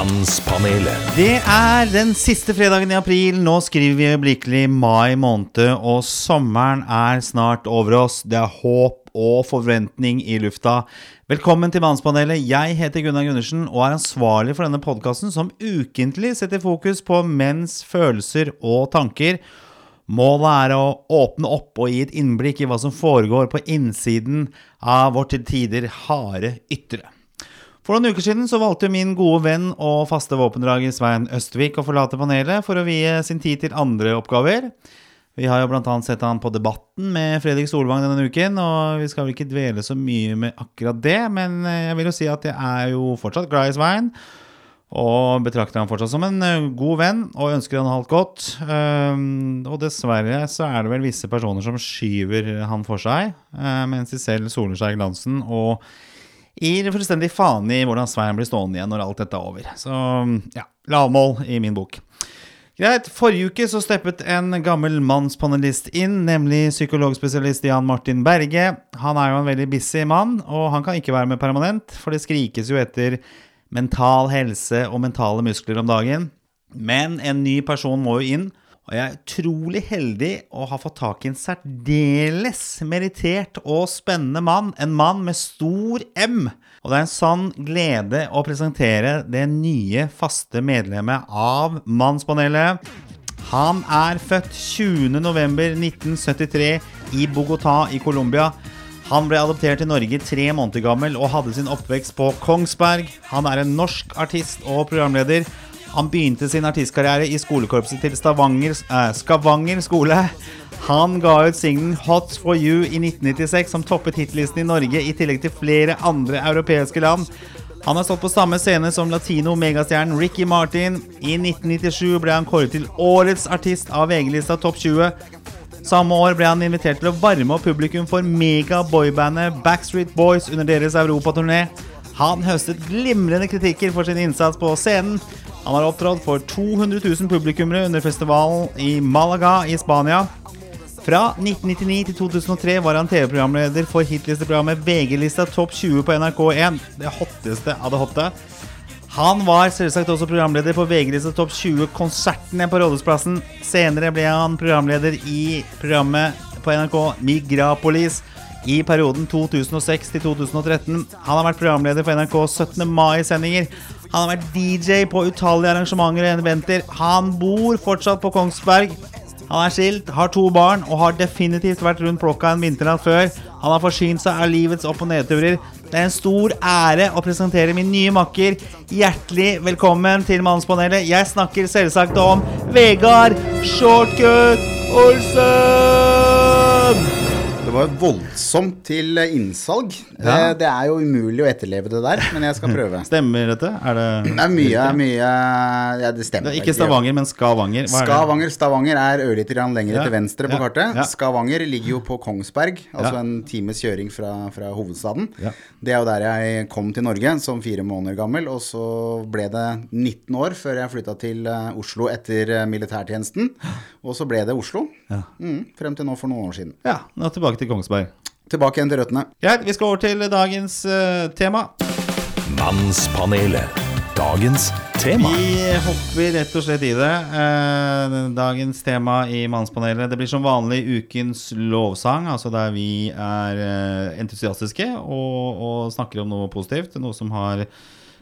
Mannspanelet. Det er den siste fredagen i april. Nå skriver vi øyeblikkelig mai måned, og sommeren er snart over oss. Det er håp og forventning i lufta. Velkommen til Mannspanelet. Jeg heter Gunnar Gundersen og er ansvarlig for denne podkasten som ukentlig setter fokus på menns følelser og tanker. Målet er å åpne opp og gi et innblikk i hva som foregår på innsiden av vårt til tider harde ytre. For noen uker siden så valgte min gode venn og faste våpendrager Svein Østvik å forlate panelet for å vie sin tid til andre oppgaver. Vi har jo bl.a. sett han på Debatten med Fredrik Solvang denne uken, og vi skal vel ikke dvele så mye med akkurat det, men jeg vil jo si at jeg er jo fortsatt glad i Svein. Og betrakter han fortsatt som en eh, god venn og ønsker han alt godt. Um, og dessverre så er det vel visse personer som skyver han for seg, uh, mens de selv soler seg i glansen og gir fullstendig faen i hvordan Svein blir stående igjen når alt dette er over. Så ja, lavmål i min bok. Greit. Forrige uke så steppet en gammel mannspanelist inn, nemlig psykologspesialist Jan Martin Berge. Han er jo en veldig busy mann, og han kan ikke være med permanent, for det skrikes jo etter mental helse og mentale muskler om dagen. Men en ny person må jo inn. Og jeg er utrolig heldig å ha fått tak i en særdeles merittert og spennende mann. En mann med stor M. Og det er en sann glede å presentere det nye faste medlemmet av Mannspanelet. Han er født 20.11.1973 i Bogotá i Colombia. Han ble adoptert til Norge tre måneder gammel og hadde sin oppvekst på Kongsberg. Han er en norsk artist og programleder. Han begynte sin artistkarriere i skolekorpset til Stavanger, eh, Skavanger skole. Han ga ut singelen 'Hot for You' i 1996, som toppet hitlisten i Norge, i tillegg til flere andre europeiske land. Han har stått på samme scene som latino-megastjernen Ricky Martin. I 1997 ble han kåret til Årets artist av VG-lista Topp 20. Samme år ble han invitert til å varme opp publikum for mega-boybandet Backstreet Boys under deres europaturné. Han høstet glimrende kritikker for sin innsats på scenen. Han har opptrådt for 200 000 publikummere under festivalen i Malaga i Spania. Fra 1999 til 2003 var han TV-programleder for hitlisteprogrammet VG-lista Topp 20 på NRK1. Det hotteste av det hotte. Han var selvsagt også programleder på VG-lista Topp 20-konsertene på Rådhusplassen. Senere ble han programleder i programmet på NRK Migrapolis i perioden 2006 til 2013. Han har vært programleder for NRK 17. mai-sendinger. Han har vært DJ på utallige arrangementer og eventer. Han bor fortsatt på Kongsberg. Han er skilt, har to barn og har definitivt vært rundt blokka en vinternatt før. Han har forsynt seg av livets opp- og nedturer. Det er en stor ære å presentere min nye makker. Hjertelig velkommen til Mannspanelet. Jeg snakker selvsagt om Vegard Shortcut Olsen! Det var voldsomt til innsalg. Det, det, er jo umulig å etterleve det der, men jeg skal prøve. Stemmer dette? Er det Det er mye, mye Ja, det stemmer. Det ikke Stavanger, men Skavanger. Er? Skavanger, Stavanger er ørlite grann lenger Ja. til venstre på Ja. kartet. Ja. Skavanger ligger jo på Kongsberg, altså Ja. en times kjøring fra, fra hovedstaden. Ja. Det er jo der jeg kom til Norge som fire måneder gammel, og så ble det 19 år før jeg flytta til eh, Oslo etter eh, militærtjenesten. Og så ble det Oslo. Ja. Mm, frem til nå for noen år siden. Ja, nå tilbake til Kongsberg. Tilbake igjen til røttene. Greit, vi skal over til dagens uh, tema. Mannspanelet. Dagens tema. Vi hopper rett og slett i det. Eh, dagens tema i Mannspanelet Det blir som vanlig ukens lovsang, altså der vi er eh, entusiastiske og, og snakker om noe positivt. Noe som har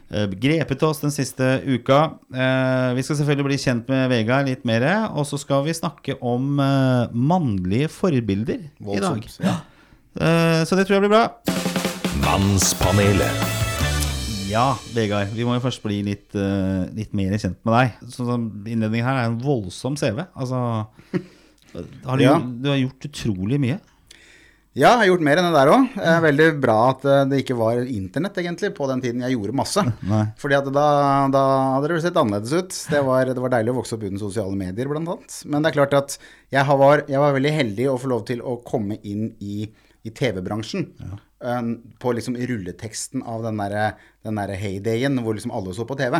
grepet oss den siste uka. Eh, vi skal selvfølgelig bli kjent med Vegard litt mer, og så skal vi snakke om eh, mannlige forbilder i dag. Ja. Eh, så det tror jeg blir bra. Mannspanelet. Ja, Vegard, vi må jo først bli litt, eh, litt mer kjent med deg. Sånn Innledningen her er en voldsom CV. Altså har du, Ja. du har gjort utrolig mye. Ja, jeg har gjort mer enn det der òg. Veldig bra at eh, det ikke var internett egentlig på den tiden jeg gjorde masse. Nei. Fordi at da, da hadde det sett annerledes ut. Det var, det var deilig å vokse opp uten sosiale medier, blant annet. Men det er klart at jeg var, jeg var veldig heldig å få lov til å komme inn i, i TV-bransjen. Ja. på liksom rulleteksten av den derre der heydayen hvor liksom alle så på TV.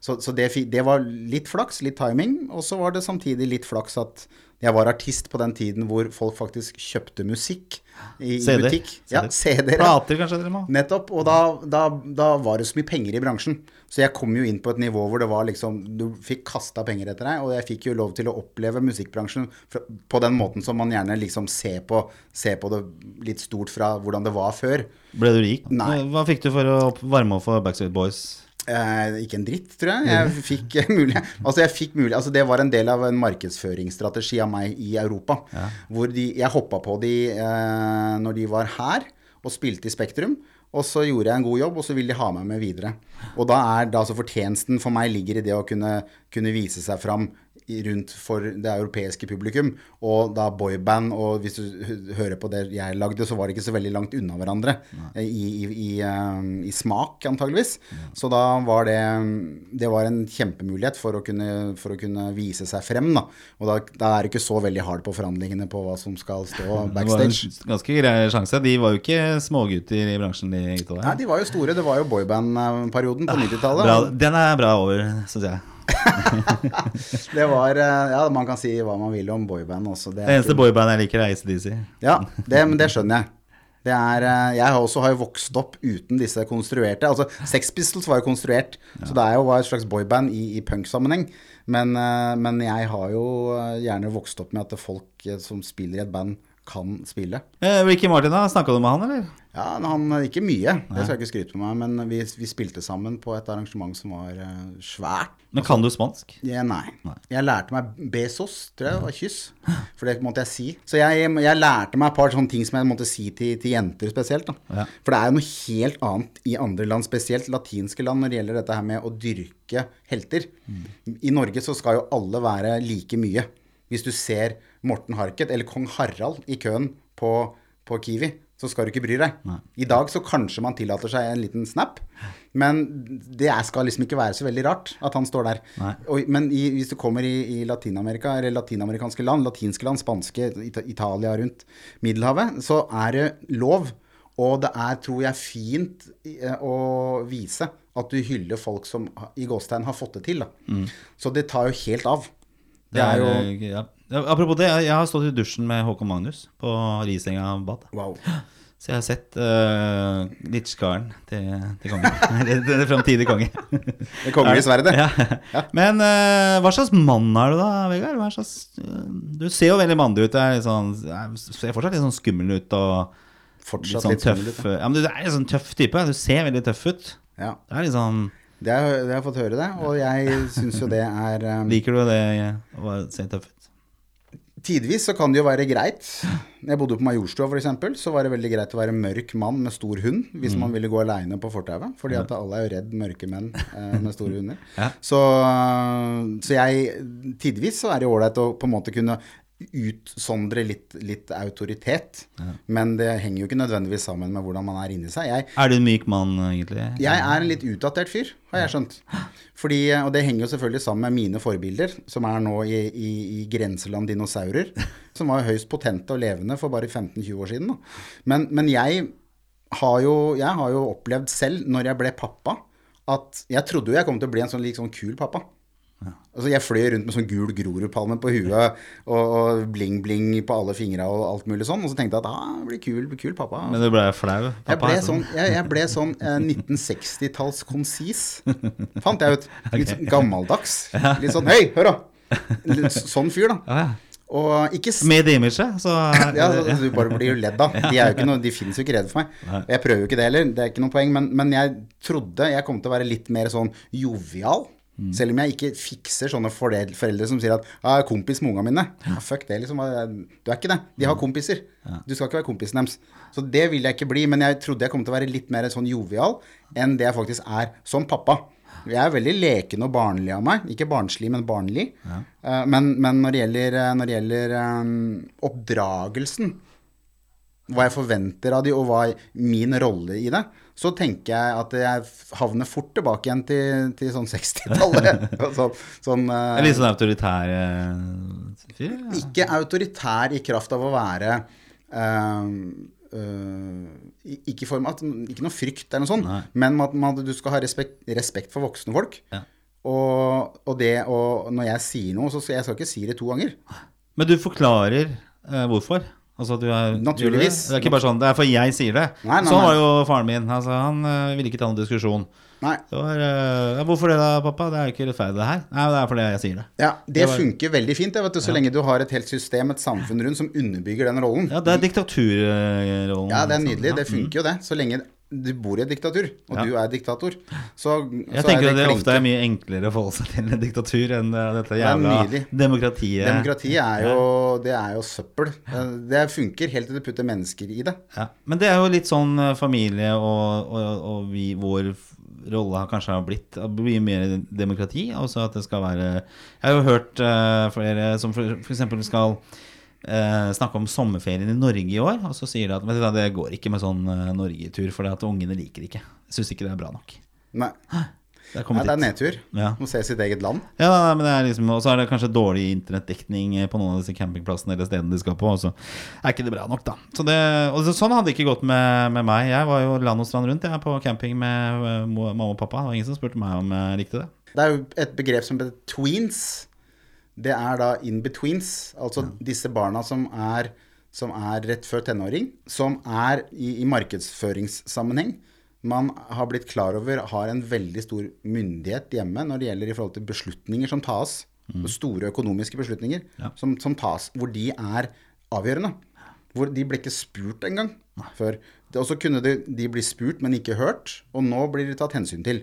Så, så det, det var litt flaks, litt timing, og så var det samtidig litt flaks at Jeg var artist på den tiden hvor folk faktisk kjøpte musikk i, i CD. butikk. Ja, CD-er. Plater, kanskje, dere må? Nettopp. Og da, da, da var det så mye penger i bransjen. Så jeg kom jo inn på et nivå hvor det var liksom Du fikk kasta penger etter deg, og jeg fikk jo lov til å oppleve musikkbransjen på den måten som man gjerne liksom ser på, ser på det litt stort fra hvordan det var før. Ble du rik? Nei. Hva fikk du for å varme opp for Backstreet Boys? Eh, ikke en dritt, tror jeg. Jeg fikk eh, mulig Altså, jeg fikk mulig Altså, det var en del av en markedsføringsstrategi av meg i Europa. Hvor de Jeg hoppa på de eh, når de var her og spilte i Spektrum. Og så gjorde jeg en god jobb, og så ville de ha meg med videre. Og da er da altså fortjenesten for meg ligger i det å kunne, kunne vise seg fram rundt for det europeiske publikum. Og da boyband, og hvis du hører på det jeg lagde, så var det ikke så veldig langt unna hverandre i, i, i, eh, i smak, antageligvis. Så da var det Det var en kjempemulighet for å kunne, for å kunne vise seg frem, da. Og da, da er det ikke så veldig hard på forhandlingene på hva som skal stå backstage. Det var en ganske grei sjanse. De var jo ikke smågutter i bransjen, de gutta Nei, de var jo store. Det var jo boyband-perioden på 90-tallet. Den er bra over, syns jeg. Det var eh, Ja, man kan si hva man vil om boyband også. Det Det eneste boyband jeg liker, er ACDC. Ja, det, men det skjønner jeg. Det er, eh, jeg har også har jo vokst opp uten disse konstruerte Altså, Sex Pistols var jo konstruert, så det er jo var et slags boyband i, i punksammenheng. Men, eh, men jeg har jo gjerne vokst opp med at folk som spiller i et band, kan spille. Eh, Ricky Martin, da? Snakka du med han, eller? Ja, han Ikke mye, det skal jeg ikke skryte på meg, men vi, vi spilte sammen på et arrangement som var uh, svært. Men kan du spansk? Ja, nei. Jeg lærte meg besos, tror jeg og kyss. For det måtte jeg si. Så jeg, jeg lærte meg et par sånne ting som jeg måtte si til, til jenter spesielt. Ja. For det er jo noe helt annet i andre land, spesielt latinske land, når det gjelder dette her med å dyrke helter. I Norge så skal jo alle være like mye. Hvis du ser Morten Harket eller kong Harald i køen på, på Kiwi, så skal du ikke bry deg. I dag så kanskje man tillater seg en liten snap, men det er, skal liksom ikke være så veldig rart at han står der. Og, men i, hvis du kommer i, i Latin-Amerika, eller latinamerikanske land, latinske land, spanske, Italia rundt Middelhavet, så er det lov. Og det er, tror jeg, fint eh, å vise at du hyller folk som i gåstegn har fått det til. Da. Så det tar jo helt av. Det er jo eh, ja. Ja, Apropos det, jeg har stått i dusjen med Håkon Magnus på Risenga bad. Wow. Så jeg har sett uh, litskaren til, til kongen. Den framtidige konge. Det kongelige sverdet. Ja. Men uh, hva slags mann er du da, Vegard? Slags, uh, du ser jo veldig mandig ut. Du sånn, er, ser fortsatt litt sånn skummel ut og litt sånn litt tøff. skummel ut. Ja, men du er en sånn tøff type. Du ser veldig tøff ut. Ja. Det er litt sånn Det har det har jeg fått høre det, og jeg syns jo det er um, Liker du det å se tøff ut? Tidvis så kan det jo være greit. Jeg bodde på Majorstua f.eks., så var det veldig greit å være mørk mann med stor hund hvis man ville gå aleine på fortauet. Fordi at alle er jo redd mørke menn eh, med store hunder. Ja. Så, så jeg Tidvis så er det ålreit å på en måte kunne utsondre litt, litt autoritet. Men det henger jo ikke nødvendigvis sammen med hvordan man er inni seg. Jeg, Er du en myk mann, egentlig? jeg er en litt utdatert fyr, har jeg skjønt. Fordi, og det henger jo selvfølgelig sammen med mine forbilder, som er nå i, i, i grenseland dinosaurer. Som var høyst potente og levende for bare 15-20 år siden. Men, men jeg, har jo, jeg har jo opplevd selv, når jeg ble pappa, at jeg trodde jo jeg kom til å bli en sånn, litt sånn kul pappa. Altså Jeg fløy rundt med sånn gul Grorudpalme på huet og, bling-bling på alle fingra og alt mulig sånn. Og så tenkte jeg at ah, det blir kul, blir kul pappa. Men du ble flau? Jeg ble altså. sånn, jeg, jeg ble sånn eh, 1960-talls konsis, fant jeg ut. Litt sånn gammeldags. Litt sånn Hei, hør da! Litt sånn fyr, da. Og ikke Med det imaget, så ja, så, du bare blir jo ledd av. De, er jo ikke noe, de finnes jo ikke redd for meg. Og jeg prøver jo ikke det heller, det er ikke noe poeng. Men, men jeg trodde jeg kom til å være litt mer sånn jovial. Selv om jeg ikke fikser sånne foreldre som sier at ah, 'jeg er kompis med ungene mine'. Ja, fuck det, liksom. Du er ikke det. De har kompiser. Du skal ikke være kompisen deres. Så det vil jeg ikke bli. Men jeg trodde jeg kom til å være litt mer sånn jovial enn det jeg faktisk er som pappa. Jeg er veldig leken og barnlig av meg. Ikke barnslig, men barnlig. Ja. men, men når det gjelder, eh, når det gjelder um, oppdragelsen, hva jeg forventer av de, og hva min rolle i det, så tenker jeg at jeg havner fort tilbake igjen til, til sånn 60-tallet. så, sånn, uh, litt sånn autoritær eh, fyr? Ja. ikke autoritær i kraft av å være uh, uh, ikke, form at- ikke noe frykt eller noe sånt, Nei. men at man, du skal ha respekt, respekt for voksne folk. Ja. Og, og det og når jeg sier noe, så skal jeg skal ikke si det to ganger. Men du forklarer hvorfor? Altså du er, Naturligvis. du Det? er ikke bare sånn, det er for jeg sier det. Nei, nei, sånn var jo faren min. Altså, han øh, ville ikke ta noen diskusjon. Nei. Det var, øh, hvorfor det da, pappa? Det er jo ikke rettferdig det her. Nei, det er fordi jeg sier det. Ja, det, Det var- funker veldig fint, det, vet du, så lenge du har et helt system, et samfunn rundt, som underbygger den rollen. Ja, det er diktaturrollen. Ja, det er liksom. nydelig. Det funker jo det. Så lenge du bor i et diktatur, og Ja. du er diktator, så, Jeg så tenker er at det ofte er mye enklere å forholde seg til en diktatur enn eh, dette jævla det demokratiet. Demokratiet er jo, det er jo søppel. Det funker helt til du putter mennesker i det. Ja. Men det er jo litt sånn eh, familie og, og, og vi, vår rolle har kanskje har blitt å bli mer demokrati. Altså at det skal være Jeg har jo hørt eh, flere som f.eks. skal eh, snakke om sommerferien i Norge i år, og så sier de at du det går ikke med sånn uh, Norgetur, for at ungene liker ikke. Syns ikke det er bra nok. Nei, Det er Nei det er nedtur. Ja. Å se sitt eget land. Ja, men det er liksom, Og så er det kanskje dårlig internettdekning på noen av disse campingplassene eller stedene de skal på, og så er ikke det bra nok, da. Så det, og så, sånn hadde det ikke gått med, med meg. Jeg var jo land og strand rundt jeg, på camping med eh, mamma og pappa. Det var ingen som spurte meg om jeg likte det. Det er jo et begrep som heter tweens. Det er da in betweens, altså disse barna som er, som er rett før tenåring, som er i, i markedsføringssammenheng. Man har blitt klar over har en veldig stor myndighet hjemme når det gjelder i forhold til beslutninger som tas. Store økonomiske beslutninger som, som tas, hvor de er avgjørende. Hvor de ble ikke spurt engang før. Og så kunne de, de bli spurt, men ikke hørt. Og nå blir de tatt hensyn til.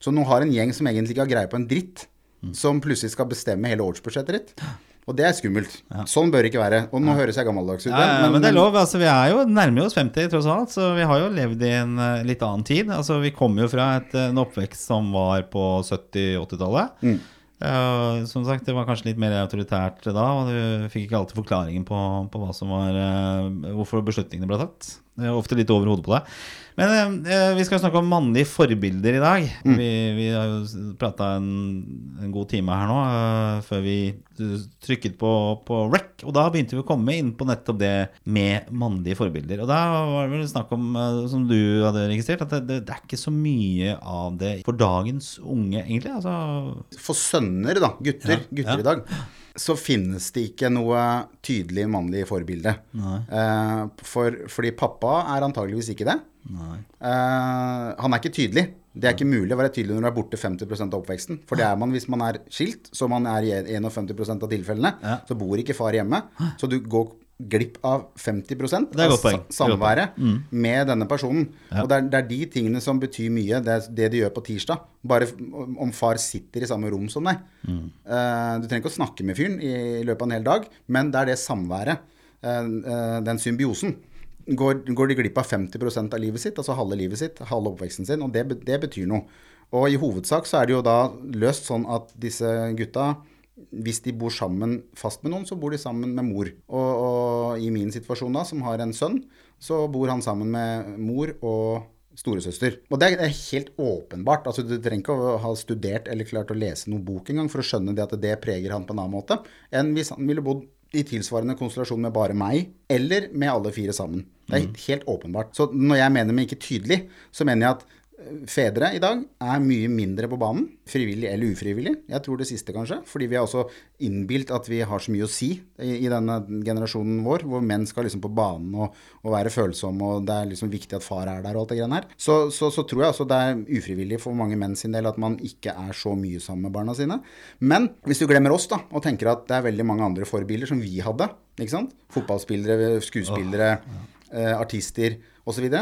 Så nå har en gjeng som egentlig ikke har greie på en dritt, som plutselig skal bestemme hele årsbudsjettet ditt. Og det er skummelt. Sånn bør det ikke være. Og nå høres jeg gammeldags ut. Ja, ja, men, det er lov. altså Vi er jo nærmer oss 50 tross alt, så vi har jo levd i en eh, litt annen tid. Altså Vi kommer jo fra et, en oppvekst som var på 70-80-tallet. Mm. Uh, som sagt, det var kanskje litt mer autoritært da, og du fikk ikke alltid forklaringen på, på hva som var uh, hvorfor beslutningene ble tatt. Er ofte litt over hodet på deg. Men eh, vi skal snakke om mannlige forbilder i dag. Mm. Vi, vi har jo prata en, en god time her nå uh, før vi trykket på, på rec. Og da begynte vi å komme inn på nettopp det med mannlige forbilder. Og da var det vel snakk om, uh, som du hadde registrert, at det, det, det er ikke så mye av det for dagens unge, egentlig. Altså, For sønner, da, gutter, Ja, gutter ja. i dag, så finnes det ikke noe tydelig mannlig forbilde. Eh, for, fordi pappa er antageligvis ikke det. nei. Eh, han er ikke tydelig. Det er ikke mulig å være tydelig når du er borte 50% av oppveksten. For det er man hvis man er skilt, som man er i 51 av tilfellene. Ja. Så bor ikke far hjemme. Så du går glipp av 50 Det er av samværet samværet med denne personen. Ja. Og det er, det er de tingene som betyr mye, det, er det de gjør på tirsdag. Bare om far sitter i samme rom som deg. Eh, du trenger ikke å snakke med fyren i løpet av en hel dag, men det er det samværet, uh, uh, den symbiosen. Går, går de glipp av 50% av livet sitt, altså halve livet sitt, halve oppveksten sin, og det, det betyr noe. Og i hovedsak så er det jo da løst sånn at disse gutta hvis de bor sammen fast med noen, så bor de sammen med mor. Og, og i min situasjon da, som har en sønn, så bor han sammen med mor og storesøster. Og det er helt åpenbart. altså Du trenger ikke å ha studert eller klart å lese noen bok engang for å skjønne det at det preger han på en annen måte enn hvis han ville bodd i tilsvarende konstellasjon med bare meg, eller med alle fire sammen. Det er helt åpenbart. Så når jeg mener med ikke tydelig, så mener jeg at fedre i dag er mye mindre på banen, frivillig eller ufrivillig. Jeg tror det siste, kanskje. Fordi vi har også innbilt at vi har så mye å si i, i denne generasjonen vår, hvor menn skal liksom på banen og, og være følsomme, og det er liksom viktig at far er der og alt det greiene her. Så, så, så tror jeg altså det er ufrivillig for mange menn sin del at man ikke er så mye sammen med barna sine. Men hvis du glemmer oss, da, og tenker at det er veldig mange andre forbilder som vi hadde, ikke sant? Fotballspillere, skuespillere, eh, artister.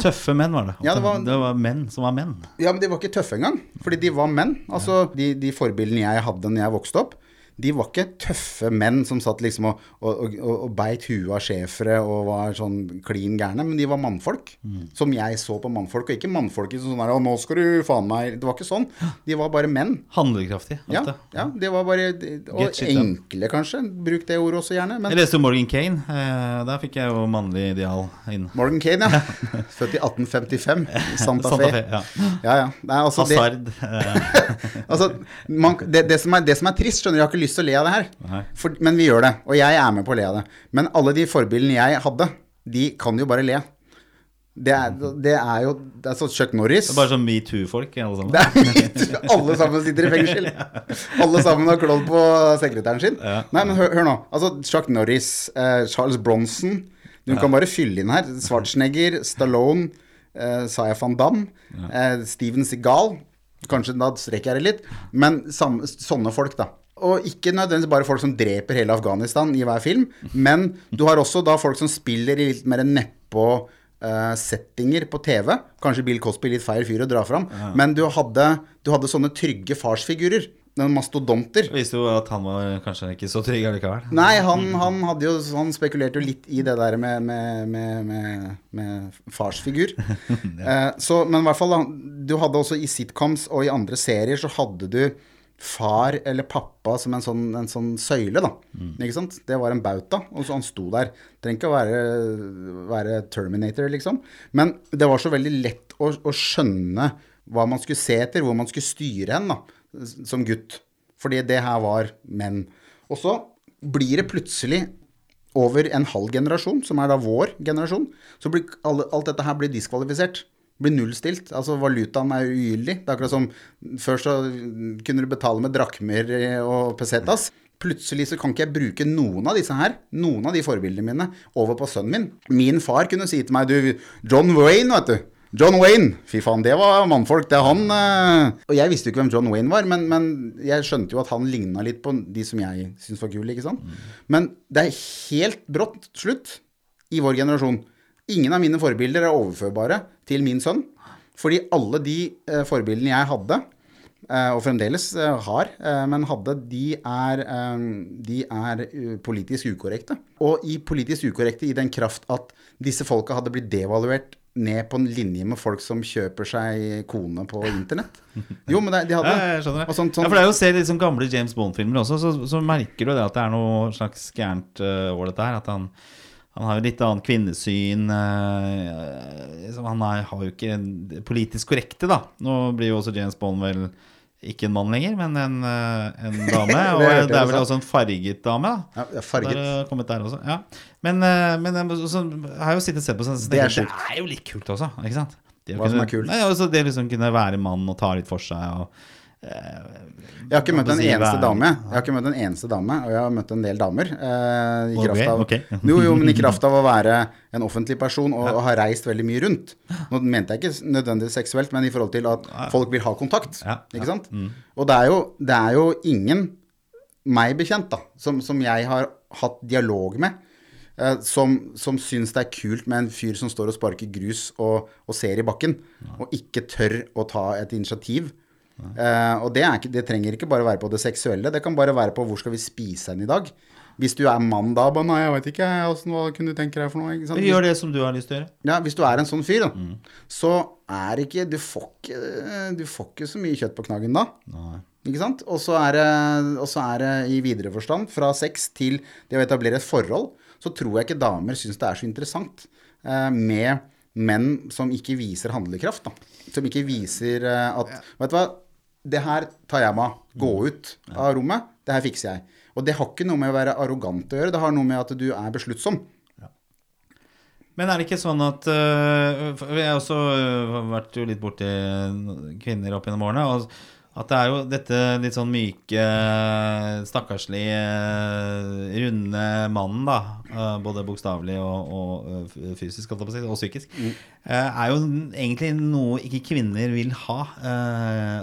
Tøffe menn var det. Ja, det var- det var menn som var menn. Ja, men de var ikke tøffe engang. Fordi de var menn. Altså, de, de forbildene jeg hadde når jeg vokste opp, de var ikke tøffe menn som satt liksom og, og, og, og beit huet av schæfere og var sånn klin gærne, men de var mannfolk. Som jeg så på mannfolk, og ikke mannfolk i sånn der 'Å, nå skal du faen meg' Det var ikke sånn. De var bare menn. Handlekraftige. Ja, ja, det var bare Og enkle, kanskje. Bruk det ordet også gjerne. Jeg leste jo Morgan Kane. Eh, der fikk jeg jo mannlig ideal inn. Morgan Kane, ja. Født i 1855. Santa Santa Fe. Fe, ja. Ja, ja. Nei, altså, Hazard. Det, Altså, man, det, det, som er, det som er trist, skjønner du, jeg har ikke lyst til å le av det her. For, men vi gjør det, og jeg er med på å le av det. Men alle de forbildene jeg hadde, de kan jo bare le. Det er, det er jo Det er sånn Chuck Norris. Det er bare sånn metoo-folk, alle sammen. Det er, alle sammen sitter i fengsel. Alle sammen har klådd på sekretæren sin. Nei, men hør, hør nå. Altså, Chuck Norris, eh, Charles Bronson Du kan bare fylle inn her. Schwarzenegger, Stallone, eh, Saya van Damme, eh, Steven Seagal Kanskje da strekker jeg det litt. Men samme, sånne folk, da. Og ikke nødvendigvis bare folk som dreper hele Afghanistan i hver film, men du har også da folk som spiller i litt mer nedpå uh, settinger på TV. Kanskje Bill Cosby litt feil fyr å dra fram, men du hadde, du hadde sånne trygge farsfigurer. Noen mastodonter. Det viste jo at han var kanskje ikke så trygg allikevel. Nei, han, han, jo, han spekulerte jo litt i det der med, med, med, med, farsfigur. eh, så, men i hvert fall, du hadde også i sitcoms og i andre serier så hadde du far eller pappa som en sånn, en sånn søyle, da. Ikke sant? Det var en bauta, og så han sto der. Trenger ikke å være, være Terminator, liksom. Men det var så veldig lett å, å skjønne hva man skulle se etter, hvor man skulle styre hen, da, som gutt. Fordi det her var menn. Og så blir det plutselig over en halv generasjon, som er da vår generasjon, så blir alt dette her blir diskvalifisert. Blir nullstilt. Altså valutaen er ugyldig. Det er akkurat som før så kunne du betale med drakmer og pesetas. Plutselig så kan ikke jeg bruke noen av disse her, noen av de forbildene mine, over på sønnen min. Min far kunne si til meg du, John Wayne, vet du. John Wayne, fy faen, det var mannfolk. Det er han eh. Og jeg visste jo ikke hvem John Wayne var, men, men jeg skjønte jo at han ligna litt på de som jeg syntes var kule, ikke sant. Men det er helt brått slutt i vår generasjon. Ingen av mine forbilder er overførbare til min sønn. Fordi alle de eh, forbildene jeg hadde, eh, og fremdeles eh, har, men hadde, de er, de er politisk ukorrekte. Og i politisk ukorrekte i den kraft at disse folka hadde blitt devaluert ned på en linje med folk som kjøper seg kone på internett. Jo, men de hadde Ja, jeg skjønner det. sånn- sånn- Ja, for det er jo å se liksom gamle James Bond-filmer også, så, så merker du det at det er noe slags gærent over dette her. At han, han har jo litt annet kvinnesyn. eh, liksom, han er, har jo ikke politisk korrekte, da. Nå blir jo også James Bond vel ikke en mann lenger, men en, eh, en dame. Og Det det, er vel også en farget dame, da. Ja, farget. Det har kommet der også, ja. Men, eh, men eh, så, jeg har jo sittet og sett på sånn, så Det er det er jo litt kult også, ikke sant? Det Hva Hva som er kult? Nei, altså det liksom kunne være mann og ta litt for seg og Jeg har ikke møtt en eneste dame. Jeg har ikke møtt en eneste dame, og jeg har møtt en del damer. Eh, i kraft av, okay. jo, jo, i kraft av å være en offentlig person og, og ha reist veldig mye rundt. Nå mente jeg ikke nødvendigvis seksuelt, men i forhold til at folk vil ha kontakt. Ikke sant? Og det er, jo, det er jo ingen, meg bekjent, da, som, som jeg har hatt dialog med, eh, som, som syns det er kult med en fyr som står og sparker grus og, og ser i bakken, og ikke tør å ta et initiativ. Eh, og det, ikke, det trenger ikke bare være på det seksuelle, det kan bare være på hvor skal vi spise hen i dag. Hvis du er mann da, bare nei, jeg vet ikke, hvordan, hva kunne du tenke deg for noe? Ikke? Gjør det som du har lyst til å gjøre. Ja, hvis du er en sånn fyr, da, så er ikke du, får ikke du får ikke så mye kjøtt på knaggen da. Ikke sant? Og så er, er det i videre forstand, fra sex til det å etablere et forhold, så tror jeg ikke damer syns det er så interessant uh, med menn som ikke viser handlekraft. Da. Som ikke viser uh, at Vet du hva, det her tar jeg meg av. Gå ut av rommet. Det her fikser jeg. Og det har ikke noe med å være arrogant å gjøre, det har noe med at du er besluttsom. Men er det ikke sånn at uh, for Jeg har også øh, vært jo litt borti kvinner opp gjennom årene. Og at det er jo dette litt sånn myke, stakkarslige, runde mannen, da. øh, Både bokstavelig og, og øh, fysisk, og psykisk. Mm. Er jo egentlig noe ikke kvinner vil ha.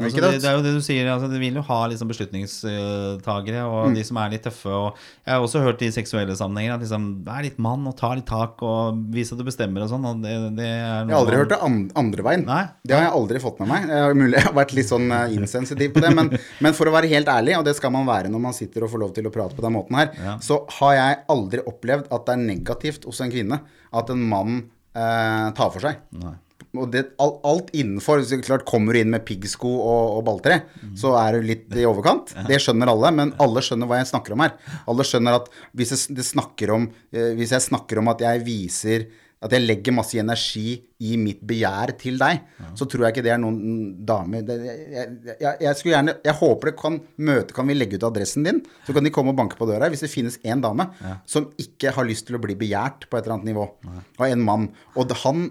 Altså det, det? er jo det du sier. Altså, de vil jo ha liksom beslutningstagere og Mm. de som er litt tøffe. Og jeg har også hørt i seksuelle sammenhenger at liksom, vær litt mann og ta litt tak og vis at du bestemmer og sånn. Og det, det er Jeg har aldri hørt det andre veien. Nei. Det har jeg aldri fått med meg. Jeg har, mulig, jeg har vært litt sånn eh, insensitiv på det. Men, men for å være helt ærlig, og det skal man være når man sitter og får lov til å prate på den måten her, Ja. så har jeg aldri opplevd at det er negativt hos en kvinne at en mann eh, tar for seg. Nei. Og det, alt, alt innenfor så klart Kommer du inn med piggsko og, og balltre, så er du litt i overkant. Det skjønner alle, men alle skjønner hva jeg snakker om her. Alle skjønner at hvis jeg, det snakker om, eh, hvis jeg snakker om at jeg viser at jeg legger masse energi i mitt begjær til deg, så tror jeg ikke det er noen dame det, jeg, jeg, jeg, skulle gjerne Jeg håper det kan møte Kan vi legge ut adressen din? Så kan de komme og banke på døra hvis det finnes én dame som ikke har lyst til å bli begjært på et eller annet nivå av en mann. Og han,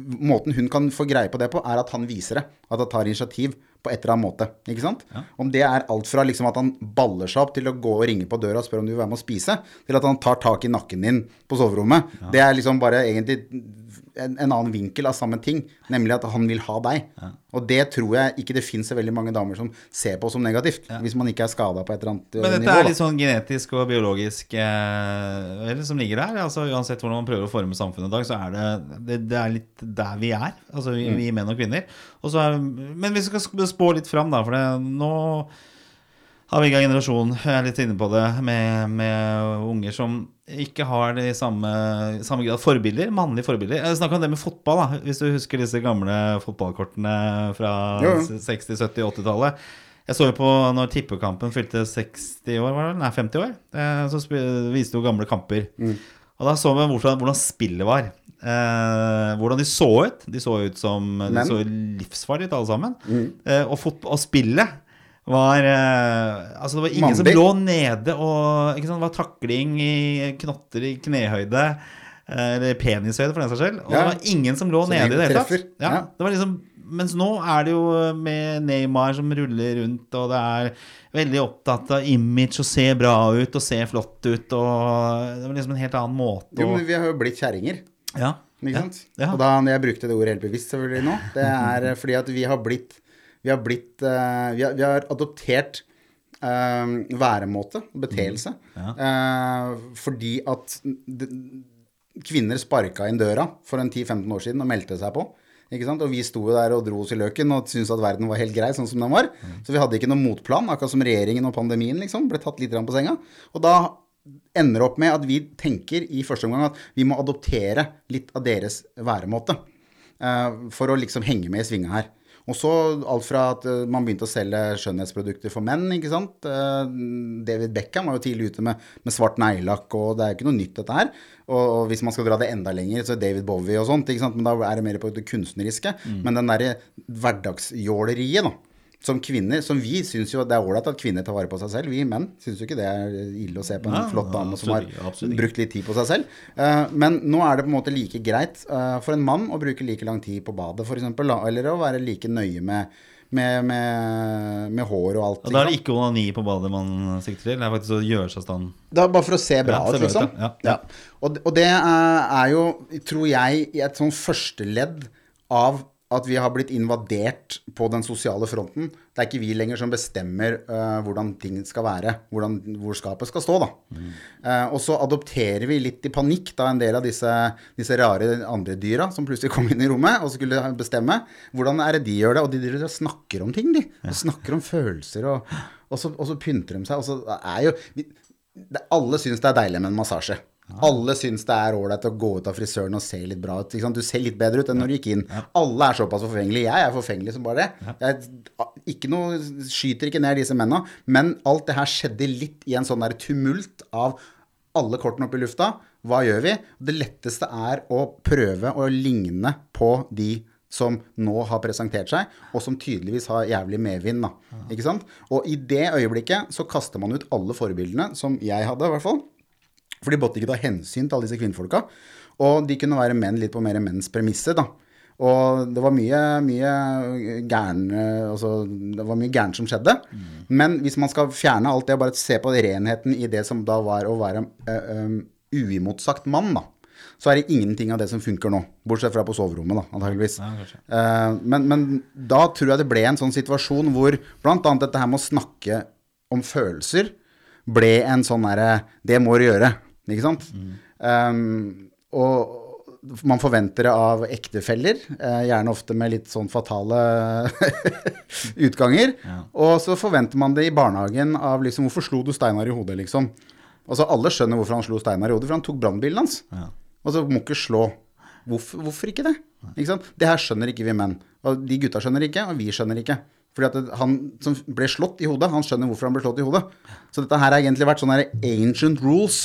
måten hun kan få greie på det på, er at han viser det. At han tar initiativ på et eller annet måte. Ikke sant? Om det er alt fra liksom at han baller seg opp til å gå og ringe på døra og spørre om du vil være med å spise, til at han tar tak i nakken din på soverommet. Det er liksom bare egentlig en, en annen vinkel av samme ting, nemlig at han vil ha deg. Og det tror jeg ikke det fins så veldig mange damer som ser på som negativt, hvis man ikke er skada på et eller annet nivå. Men eh, dette nivå. er litt sånn genetisk og biologisk eh, eller som ligger der. Altså, uansett hvordan man prøver å forme samfunnet i dag, så er det, det, det er litt der vi er. Altså vi, vi menn og kvinner. Og så er, men hvis vi skal spå litt fram, da, for det, nå har vi ikke generasjon, jeg er litt inne på det, med, med unger som ikke har det i samme, samme grad forbilder, mannlige forbilder. Jeg snakker om det med fotball, da, hvis du husker disse gamle fotballkortene fra jo. 60-, 70-, 80-tallet. Jeg så jo på når tippekampen fylte 60 år, var det? Nei, 50 år. eh, Så viste jo gamle kamper. Og da så vi hvordan, hvordan spillet var. Eh, hvordan de så ut. De så ut som De så livsfarlige ut, alle sammen. Eh, og, og spillet var eh, Altså, det var ingen som lå nede og ikke sant, Det var takling i knotter i knehøyde. eh, Eller penishøyde, for den saks skyld. Og Ja. det var ingen som lå Så nede i det hele tatt. Ja, Ja. det var liksom mens nå er det jo med Neymar som ruller rundt, og det er veldig opptatt av image og se bra ut og se flott ut, og det var liksom en helt annen måte Jo, å men vi har jo blitt kjerringer. Ja. Ikke sant? Ja. Og da, jeg brukte det ordet helt bevisst selvfølgelig nå, det er eh, fordi at vi har blitt Vi har blitt uh, Vi har, vi har adoptert uh, væremåte, beteelse, uh, fordi at kvinner sparka inn døra for en 10-15 år siden og meldte seg på. Og vi sto jo der og dro oss i løken og syntes at verden var helt grei sånn som den var. Så vi hadde ikke noen motplan, akkurat som regjeringen og pandemien liksom, ble tatt litt på senga. Og da ender opp med at vi tenker i første omgang at vi må adoptere litt av deres væremåte. Uh, for å liksom henge med i svinga her. Og så alt fra at eh, man begynte å selge skjønnhetsprodukter for menn, ikke sant. Eh, David Beckham var jo tidlig ute med, med svart neglelakk, og det er jo ikke noe nytt dette her. Og, og hvis man skal dra det enda lenger, så er David Bowie og sånt, ikke sant. Men da er det mer på det kunstneriske. Men den derre hverdagsjåleriet, da. Som kvinner, som vi syns jo det er ålreit at kvinner tar vare på seg selv. Vi menn syns jo ikke det er ille å se på en ja, flott dame som har absolutt brukt litt tid på seg selv. Eh, men nå er det på en måte like greit eh, for en mann å bruke like lang tid på badet, f.eks. Eller å være like nøye med, med, med, med hår og alt. Og da er det ikke onani på badet man sikter til, det er faktisk å gjøre seg stand. Det er bare for å se bra ut, liksom. ja. Ja. Og, og det er, er jo, tror jeg, i et sånn førsteledd av at vi har blitt invadert på den sosiale fronten. Det er ikke vi lenger som bestemmer uh, hvordan ting skal være, hvordan, hvor skapet skal stå, da. Eh, og så adopterer vi litt i panikk da en del av disse, disse rare andre dyra som plutselig kom inn i rommet og skulle bestemme. Hvordan er det de gjør det? Og de de, de snakker om ting, de. Og snakker om følelser, og, og, så, og så pynter de seg. Og så er jo vi, det, Alle syns det er deilig med en massasje. Alle syns det er ålreit å gå ut av frisøren og se litt bra ut. Du ser litt bedre ut enn når du gikk inn. Alle er såpass forfengelige. Jeg er forfengelig som bare det. Jeg, ikke noe, skyter ikke ned disse mennene. Men alt det her skjedde litt i en sånn der tumult av alle kortene opp i lufta. Hva gjør vi? Det letteste er å prøve å ligne på de som nå har presentert seg, og som tydeligvis har jævlig medvind. Ikke sant? Og i det øyeblikket så kaster man ut alle forbildene, som jeg hadde i hvert fall. For de måtte ikke ta hensyn til alle disse kvinnfolka. Og de kunne være menn litt på mer menns premisser, da. Og det var mye, mye gæren altså, Det var mye gærent som skjedde. Men hvis man skal fjerne alt det, og bare se på renheten i det som da var å være uh, eh, uimotsagt mann, da. Så er det ingenting av det som funker nå. Bortsett fra på soverommet, da, antageligvis. uh, men, men da tror jeg det ble en sånn situasjon hvor bl.a. dette her med å snakke om følelser ble en sånn derre Det må du gjøre, ikke sant? Um, og man forventer det av ektefeller, eh, gjerne ofte med litt sånn fatale utganger. Og så forventer man det i barnehagen av liksom Hvorfor slo du Steinar i hodet, liksom? Altså Alle skjønner hvorfor han slo Steinar i hodet, for han tok brannbilen hans. Og så må ikke slå. Hvorfor, hvorfor ikke det? Ikke? Det her skjønner ikke vi menn. Og de gutta skjønner ikke, og vi skjønner ikke. Fordi at han som ble slått i hodet, han skjønner hvorfor han ble slått i hodet. Så dette her har egentlig vært sånne ancient rules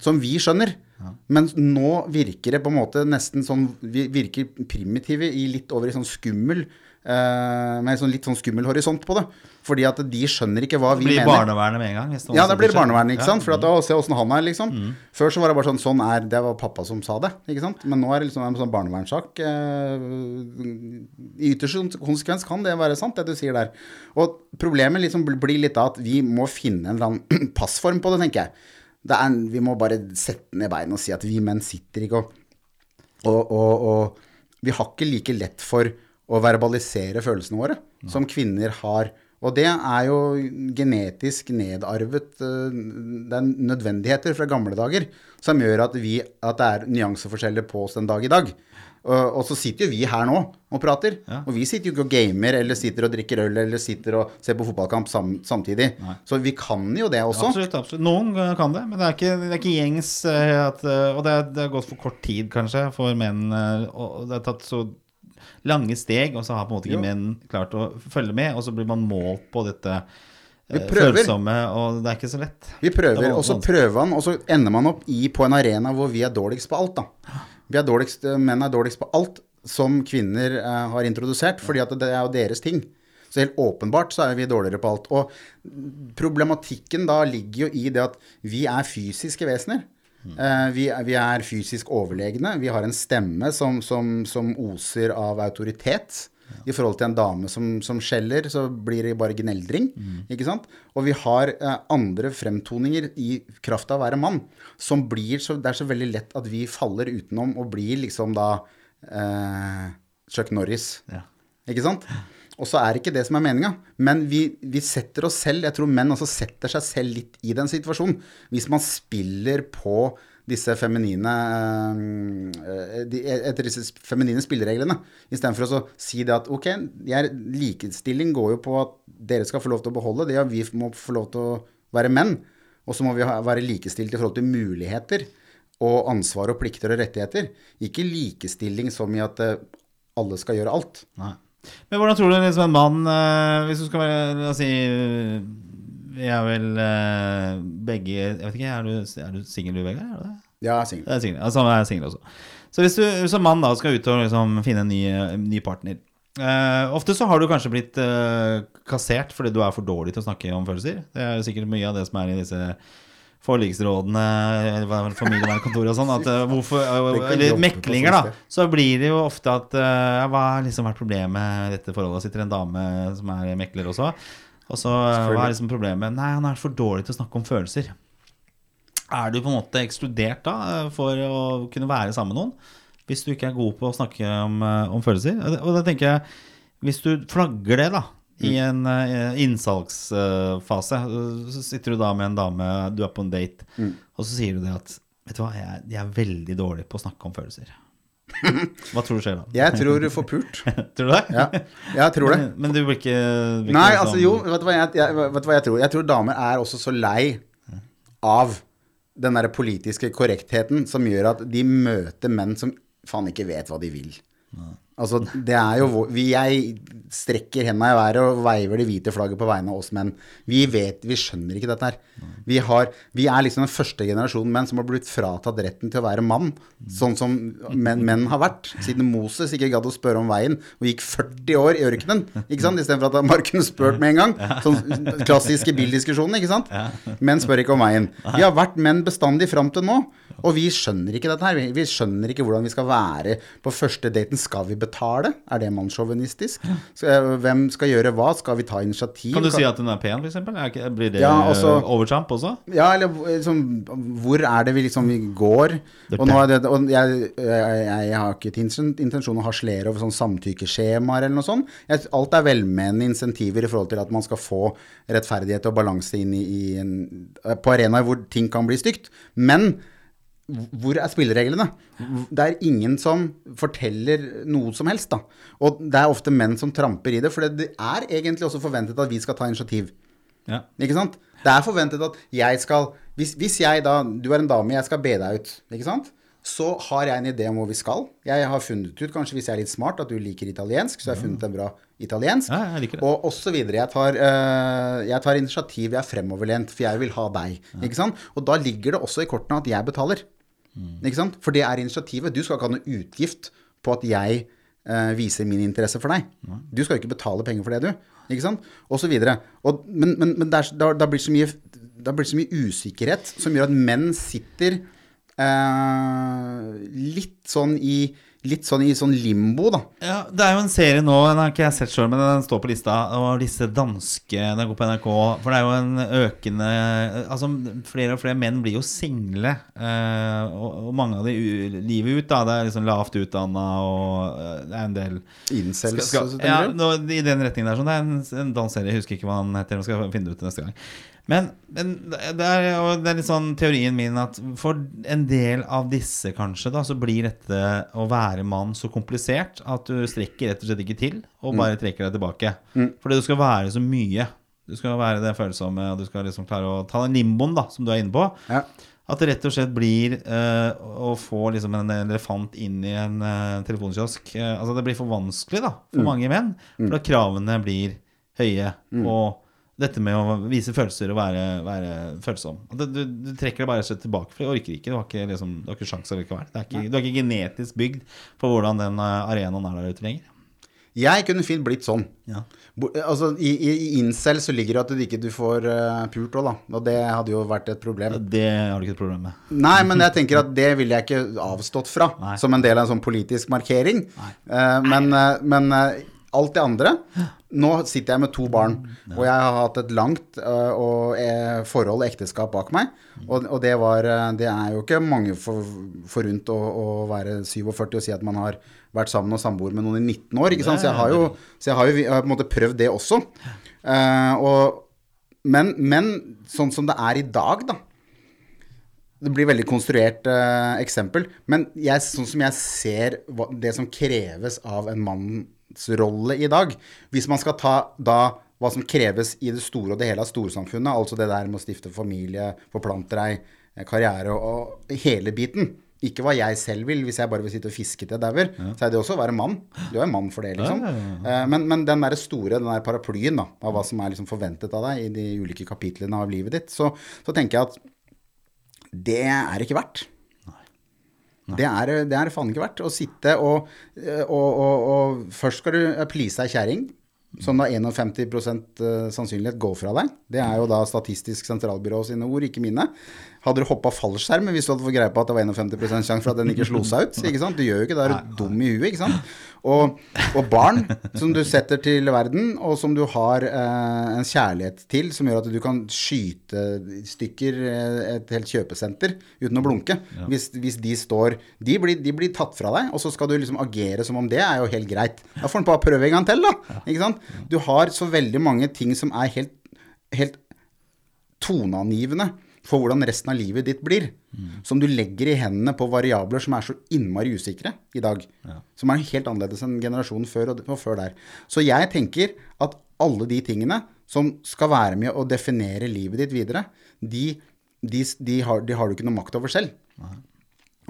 som vi skjønner. Men nå virker det på en måte nesten sånn vi Virker primitive i litt over i sånn skummel Uh, Med sånn litt sånn skummel horisont på det. Fordi at de skjønner ikke hva vi Blir mener. barnevernet med en gang? Ja, da blir det barnevernet, ikke Ja. sant? For at, å, se åssen han er, liksom. Før så var det bare sånn, sånn er Det var pappa som sa det, ikke sant? Men nå er det liksom en sånn barnevernssak. Eh, I ytterste konsekvens kan det være sant, det du sier der. Og problemet liksom blir litt da at vi må finne en eller annen passform på det, tenker jeg. Er, vi må bare sette ned beina og si at vi menn sitter ikke og og, og, og vi har ikke like lett for å verbalisere følelsene våre som kvinner har. Og det er jo genetisk nedarvet eh, Det er nødvendigheter fra gamle dager som gjør at, vi, at det er nyanseforskjeller på oss den dag i dag. Og, så sitter jo vi her nå og prater. Og vi sitter jo ikke og gamer eller sitter og drikker øl eller sitter og ser på fotballkamp sam, samtidig. Så vi kan jo det også. Absolutt. absolutt. Noen kan det, men det er ikke, det er ikke gjengs eh, at, eh, Og det er, det er gått for kort tid, kanskje, for menn. eh, Og det er tatt så lange steg, og så har på en måte ikke Jo. menn klart å følge med. Og så blir man målt på dette følsomme, og det er ikke så lett. Vi prøver, og så prøver han, og så ender man opp i, på en arena hvor vi er dårligst på alt, da. Er dårligst, menn er dårligst på alt som kvinner eh, har introdusert, fordi at det er jo deres ting. Så helt åpenbart så er vi dårligere på alt. Og problematikken da ligger jo i det at vi er fysiske vesener. Mm. vi, vi er fysisk overlegne. Vi har en stemme som, som, som oser av autoritet. I forhold til en dame som, som skjeller, så blir det bare gneldring. Ikke sant? Og vi har eh, andre fremtoninger i kraft av å være mann, som blir så Det er så veldig lett at vi faller utenom og blir liksom da eh, Chuck Norris. Ja. Ikke sant? Og så er ikke det som er meninga. Men vi, vi setter oss selv Jeg tror menn også setter seg selv litt i den situasjonen. Hvis man spiller på disse feminine eh, de, Etter disse feminine spillereglene. Istedenfor å si det at ok, jeg, likestilling går jo på at dere skal få lov til å beholde det, og vi må få lov til å være menn. Og så må vi være likestilt i forhold til muligheter og ansvar og plikter og rettigheter. Ikke likestilling som i at eh, alle skal gjøre alt. Nei. Men hvordan tror du liksom en mann eh, Hvis du skal være La oss si Vi er vel eh, begge Jeg vet ikke, er du, er du singel du, Vegard? Er det? Ja, jeg er singel. Ja, jeg er singel også. Så hvis du som mann da skal ut og liksom finne en ny, ny partner uh, Ofte så har du kanskje blitt uh, kassert fordi du er for dårlig til å snakke om følelser. Det er jo sikkert mye av det som er i disse forliksrådene, er familievernkontoret og sånn. At, hvorfor, eller meklinger, da. Så blir det jo ofte at Hva har liksom vært problemet i dette forholdet? Sitter en dame som er mekler også. Og så eh, hva er liksom problemet? Nei, han er for dårlig til å snakke om følelser. Er du på en måte ekskludert da eh, for å kunne være sammen med noen? Hvis du ikke er god på å snakke om, eh, om følelser? Og da tenker jeg, hvis du flagger det da i en eh, innsalgsfase, så sitter du da med en dame, du er på en date, og så sier du det at Vet du hva, jeg, jeg er veldig dårlig på å snakke om følelser. Hva tror du skjer da? Jeg tror du får pult. Tror du det? Ja, jeg tror det. Men, men du blir ikke, blir Nei, ikke altså sånn- jo, vet du, hva jeg, jeg, vet du hva jeg tror? Jeg tror damer er også så lei av den derre politiske korrektheten som gjør at de møter menn som faen ikke vet hva de vil. Altså, det er jo vi, Jeg strekker henda i været og veiver det hvite flagget på vegne av oss menn. Vi vet, vi skjønner ikke dette her. Vi, har, vi er liksom den første generasjonen menn som har blitt fratatt retten til å være mann. Sånn som menn, menn har vært. Siden Moses ikke gadd å spørre om veien og gikk 40 år i ørkenen. Ikke sant? Istedenfor at man kunne spurt med en gang. Sånn klassiske bildiskusjonen, ikke sant? Menn spør ikke om veien. Vi har vært menn bestandig fram til nå. Og vi skjønner ikke dette her. Vi, vi skjønner ikke hvordan vi skal være på første daten. Skal vi betale? Er det mannssjåvinistisk? Hvem skal gjøre hva? Skal vi ta initiativ? Kan du si at hun er pen? Er Blir det Ja, altså- eh, overtramp også? Ja, eller liksom, hvor er det vi liksom vi går? Og det, og jeg, jeg, jeg har ikke intensjon å harselere over sånn samtykkeskjemaer eller noe sånt. Jeg, alt er velmenende insentiver i forhold til at man skal få rettferdighet og balanse inn i, i en, på arenaer hvor ting kan bli stygt. Men hvor er spillereglene? Det er ingen som forteller noe som helst, da. Og det er ofte menn som tramper i det, for det er egentlig også forventet at vi skal ta initiativ. Ja. Ikke sant? Det er forventet at jeg skal hvis, hvis jeg da Du er en dame, jeg skal be deg ut, ikke sant? Så har jeg en idé om hvor vi skal. Jeg har funnet ut, kanskje hvis jeg er litt smart, at du liker italiensk, så jeg har funnet en bra italiensk. Ja, jeg liker det. Og, osv. Jeg tar, eh, jeg tar initiativ, jeg er fremoverlent, for jeg vil ha deg. Ikke sant? Og da ligger det også i kortene at jeg betaler. Ikke sant? For det er initiativet. Du skal ikke ha noe utgift på at jeg eh, viser min interesse for deg. Du skal jo ikke betale penger for det, du. Ikke sant? Og så videre. Og, men men, men det er, da, da, blir mye, da blir det så mye usikkerhet som gjør at menn sitter eh, litt sånn i Litt sånn i sånn limbo, da. Ja, Det er jo en serie nå, den har ikke jeg sett sjøl, men den står på lista. Og disse danske Den går på NRK. For det er jo en økende Altså, flere og flere menn blir jo single. Eh, og, og mange av de livet ut, da. Det er liksom lavt utdanna, og eh, det er en del Incels. skal, skal, ja, nå, I den retningen der. Sånn. Det er en, en dansk serie, jeg husker ikke hva han heter. Jeg skal finne det ut neste gang. Men, men det, er, det er litt sånn teorien min at for en del av disse, kanskje, da, så blir dette å være mann så komplisert at du strekker rett og slett ikke til, og Mm. bare trekker deg tilbake. Fordi du skal være så mye. Du skal være det følsomme, og du skal liksom klare å ta den limboen da, som du er inne på. Ja. At det rett og slett blir uh, å få liksom en elefant inn i en uh, telefonkiosk uh, Altså det blir for vanskelig da, for mange menn. For da kravene blir høye. Og dette med å vise følelser og være, være følsom. Du, du, du trekker deg bare slett tilbake, for du orker ikke. Du har ikke, liksom, du har ikke sjans likevel. Det er ikke, du er ikke genetisk bygd for hvordan den eh, arenaen er der ute lenger. Jeg kunne fint blitt sånn. Ja. Altså, I, i, incel så ligger det at du ikke du får uh, pult òg, da. Og det hadde jo vært et problem. Det har du ikke et problem med. Nei, men jeg tenker at det ville jeg ikke avstått fra Nei. som en del av en sånn politisk markering. Uh, men uh, men alt det andre. Nå sitter jeg med to barn, og jeg har hatt et langt uh, og, eh, forhold og ekteskap bak meg. Og, og det var eh, Det er jo ikke mange for, forunt å, å være 47 og si at man har vært sammen og samboer med noen i 19 år. Så jeg har jo, så jeg har jo jeg har på en måte prøvd det også. Uh, og, men, men sånn som det er i dag, da. Det blir veldig konstruert uh, eksempel, men jeg, sånn som jeg ser hva, det som kreves av en mannsrolle i dag Hvis man skal ta da hva som kreves i det store og det hele av storsamfunnet, altså det der med å stifte familie, forplante deg, eh, karriere og, og hele biten ikke hva jeg selv vil, hvis jeg bare vil sitte og fiske til jeg dauer. Så er det også å være mann. Du er jo mann for det, liksom. Eh, Men, men den der store, den der paraplyen da, av hva som er liksom forventet av deg i de ulike kapitlene av livet ditt, så, så tenker jeg at det er ikke verdt. Det er, det er faen ikke verdt å sitte og, og, og, og Først skal du please ei kjerring, som da 51 eh, sannsynlighet går fra deg. Det er jo da Statistisk sentralbyrå sine ord, ikke mine. Hadde du hoppa fallskjerm hvis du hadde fått greie på at det var 51 sjanse for at den ikke slo seg ut? ikke sant? Du gjør jo ikke det, er du dum i huet, ikke sant? Og, og barn som du setter til verden, og som du har eh, en kjærlighet til, som gjør at du kan skyte i stykker eh, et helt kjøpesenter uten å blunke. Hvis, hvis de står de blir, de blir tatt fra deg, og så skal du liksom agere som om det er jo helt greit. Da får du bare prøve en gang til, da. Ikke sant? Du har så veldig mange ting som er helt, helt toneangivende for hvordan resten av livet ditt blir. Som du legger i hendene på variabler som er så innmari usikre i dag. Som er helt annerledes enn generasjonen før og, og før der. Så jeg tenker at alle de tingene som skal være med å definere livet ditt videre, de, de, de, har, de har du ikke noe makt over selv.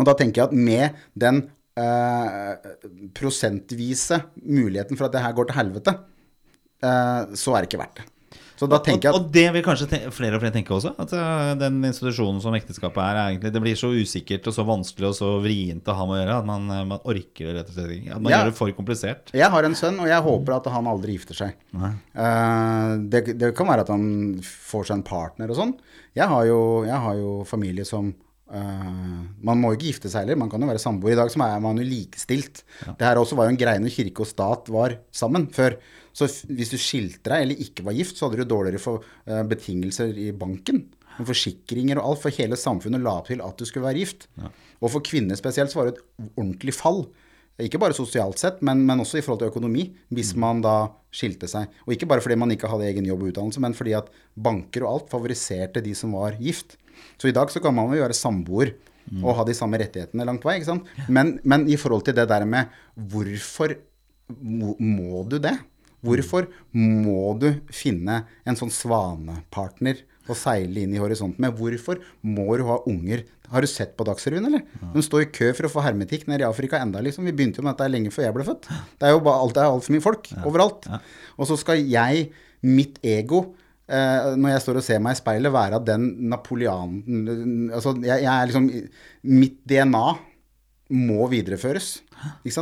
Og da tenker jeg at med den eh, prosentvise muligheten for at det her går til helvete, eh, så er det ikke verdt det. Så da tenker jeg at og det vil kanskje flere og flere tenke også. At eh, den institusjonen som ekteskapet er, er egentlig, det blir så usikkert og så vanskelig og så vrient å ha med å gjøre at man, eh, man orker det rett og slett ikke. At man Ja. gjør det for komplisert. Jeg har en sønn, og jeg håper at han aldri gifter seg. Eh, det, det kan være at han får seg en partner og sånn. Jeg har jo, jeg har jo familie som Uh, Man må jo ikke gifte seg heller, man kan jo være samboer. I dag så er man jo likestilt. Det her også var jo en greie når kirke og stat var sammen før. Så hvis du skilte deg eller ikke var gift, så hadde du dårligere for, uh, betingelser i banken. Med forsikringer og alt, for hele samfunnet la opp til at du skulle være gift. Og for kvinner spesielt så var det et ordentlig fall. Ikke bare sosialt sett, men, men også i forhold til økonomi, hvis man da skilte seg. Og ikke bare fordi man ikke hadde egen jobb og utdannelse, men fordi at banker og alt favoriserte de som var gift. Så i dag så kan man jo være samboer og ha de samme rettighetene langt vei, ikke sant. Men, men i forhold til det der med hvorfor må du det? Hvorfor må du finne en sånn svanepartner å seile inn i horisonten med? Hvorfor må du ha unger? Har du sett på Dagsrevyen, eller? De står i kø for å få hermetikk nede i Afrika enda, liksom. Vi begynte jo med dette lenge før jeg ble født. Det er jo bare alt, det er altfor mye folk overalt. Og så skal jeg, mitt ego, eh, når jeg står og ser meg i speilet, være at den Napoleon Altså, jeg, jeg er liksom Mitt DNA må videreføres.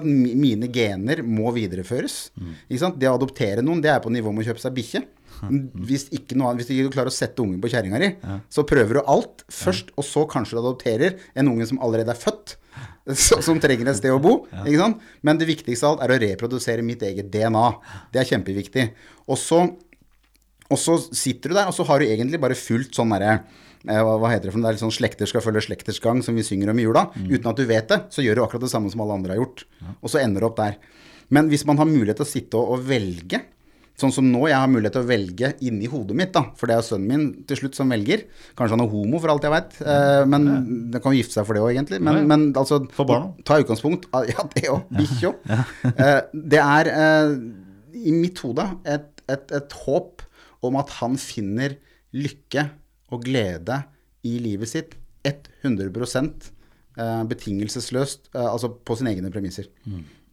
Mine gener må videreføres. Det å adoptere noen, det er på nivå med å kjøpe seg bikkje. Hvis ikke, noe, hvis ikke du klarer å sette ungen på kjerringa di, så prøver du alt først, og så kanskje du adopterer en unge som allerede er født, så- som trenger et sted å bo. Ikke sant? Men det viktigste av alt er å reprodusere mitt eget DNA. Det er kjempeviktig. Og så og så sitter du der, og så har du egentlig bare fulgt sånn derre hva, hva heter det for noe? Det er litt sånn slekter skal følge slekters gang, som vi synger om i jula. Uten at du vet det, så gjør du akkurat det samme som alle andre har gjort. Og så ender du opp der. Men hvis man har mulighet til å sitte og, og velge, sånn som nå, jeg har mulighet til å velge inni hodet mitt, da, for det er sønnen min til slutt som velger. Kanskje han er homo, for alt jeg veit, eh, men det kan jo gifte seg for det òg, egentlig. Men, Ja, ja. men altså. Ta utgangspunkt Ja, det òg. Bikkja òg. Eh, det er eh, i mitt hode et, et, et håp om at han finner lykke og glede i livet sitt 100 eh, betingelsesløst, eh, altså på sine egne premisser.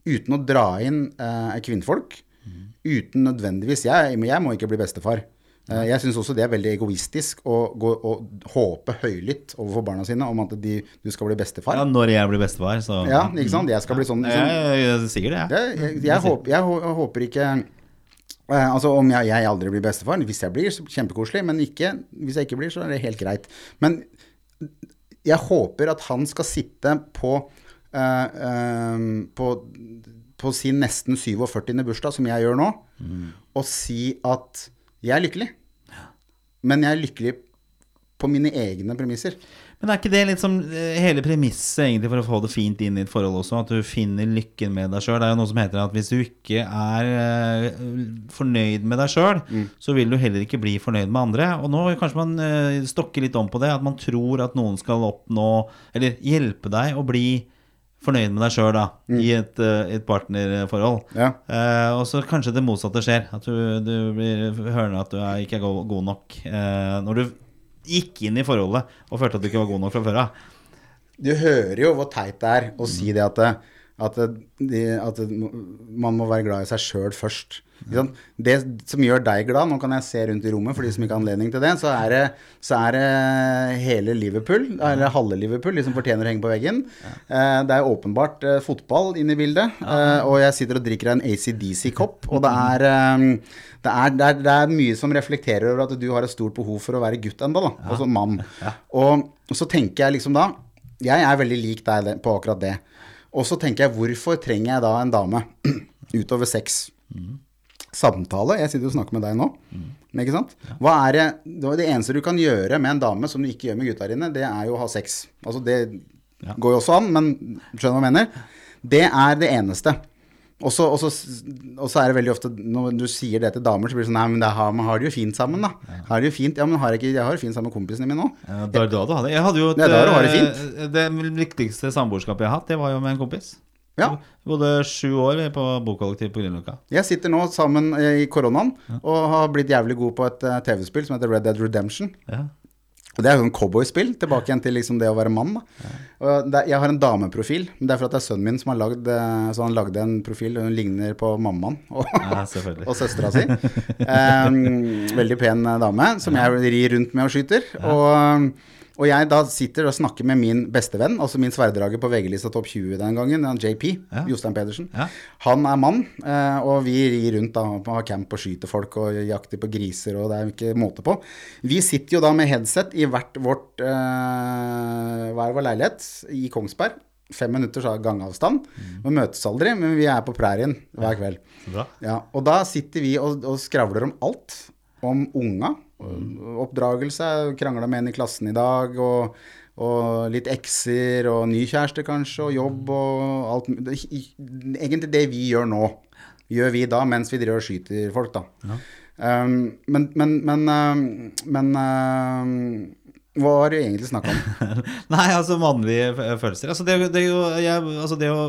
Uten å dra inn kvinnfolk. kvinnfolk. Uten nødvendigvis jeg, jeg må ikke bli bestefar. Eh, jeg syns også det er veldig egoistisk å gå å håpe høylytt overfor barna sine om at de, du skal bli bestefar. Ja, når jeg blir bestefar, så Ja, ikke sant? Jeg skal bli sånn. Liksom. jeg, jeg sier det, jeg. Jeg, jeg, håper, håper ikke eh, Altså om jeg, jeg aldri blir bestefar Hvis jeg blir, så kjempekoselig Men ikke, hvis jeg ikke blir, så er det helt greit. Men jeg håper at han skal sitte på eh, eh, på, på sin nesten 47. bursdag Som jeg gjør nå Og si at jeg er lykkelig. Men jeg er lykkelig på mine egne premisser Men er ikke det litt som eh, hele premisset egentlig for å få det fint inn i et forhold også? At du finner lykken med deg sjøl? Det er jo noe som heter at hvis du ikke er eh, fornøyd med deg sjøl, så vil du heller ikke bli fornøyd med andre. Og nå kanskje man eh, stokker litt om på det. At man tror at noen skal oppnå Eller hjelpe deg å bli fornøyd med deg sjøl, da, i et, et partnerforhold. Ja. Eh, og så kanskje det motsatte skjer. At du, du blir hører at du er, ikke er god, god nok. Eh, når du gikk inn i forholdet og følte at du ikke var god nok fra før av. Du hører jo hvor teit det er å si det at, at, de, at man må være glad i seg sjøl først. Det som gjør deg glad, nå kan jeg se rundt i rommet for de som ikke har anledning til det, så er det, så er det hele Liverpool, eller halve Liverpool, de som fortjener å henge på veggen. Eh, Det er åpenbart eh, fotball inne i bildet, eh, og jeg sitter og drikker en ACDC-kopp, og det er, det, er, det, er, det er mye som reflekterer over at du har et stort behov for å være gutt enda, da, altså mann. Og så tenker jeg liksom da, jeg er veldig lik deg på akkurat det. Og så tenker jeg, hvorfor trenger jeg da en dame utover sex? Samtale. Jeg sitter og snakker med deg nå. Ikke sant? Hva er det, det eneste du kan gjøre med en dame som du ikke gjør med gutta dine, det er jo å ha sex. Altså det går jo også an, men skjønner hva jeg mener? Det er det eneste. Og så er det veldig ofte når du sier det til damer, så blir det sånn Nei, men det har, man har det jo fint sammen, da. Har det jo fint? Ja, men har jeg, ikke, jeg har det fint sammen med kompisene mine òg. Ja, da, da du hadde. Jeg hadde jo et, Det er har det eh, Det viktigste samboerskapet jeg har hatt, det var jo med en kompis. Ja. Bodde sju år på bokollektiv på Grünerløkka. Jeg sitter nå sammen eh, i koronaen og har blitt jævlig god på et eh, TV-spill som heter Red Dead Redemption. Ja. Og Det er jo en cowboyspill, tilbake igjen til liksom det å være mann. Da. Og det, jeg har en dameprofil, men det er for at det er sønnen min som har lagd eh, Så han lagde en profil, hun ligner på mammaen og, Ja, og søstera si. Um, veldig pen dame, som jeg rir rundt med og skyter. Og, og jeg da sitter og snakker med min bestevenn, altså min sverddrager på VG-lista topp 20 den gangen, JP, Ja. Jostein Pedersen. Ja. Han er mann, eh, og vi rir rundt da, har camp og skyter folk og jakter på griser, og det er ikke måte på. Vi sitter jo da med headset i hvert vårt eh, hver vår leilighet i Kongsberg. Fem minutters gangavstand. Vi møtes aldri, men vi er på prærien hver kveld. Ja, og da sitter vi og, og skravler om alt. Om unga. Oppdragelse. Krangla med en i klassen i dag. Og, og litt ekser og ny kjæreste kanskje, og jobb og alt Egentlig det vi gjør nå, gjør vi da mens vi driver og skyter folk, da. Um, men men, men, uh, men um, hva har du egentlig snakka om? Nei, altså mannlige følelser. Altså det, det, jo, jeg, altså det å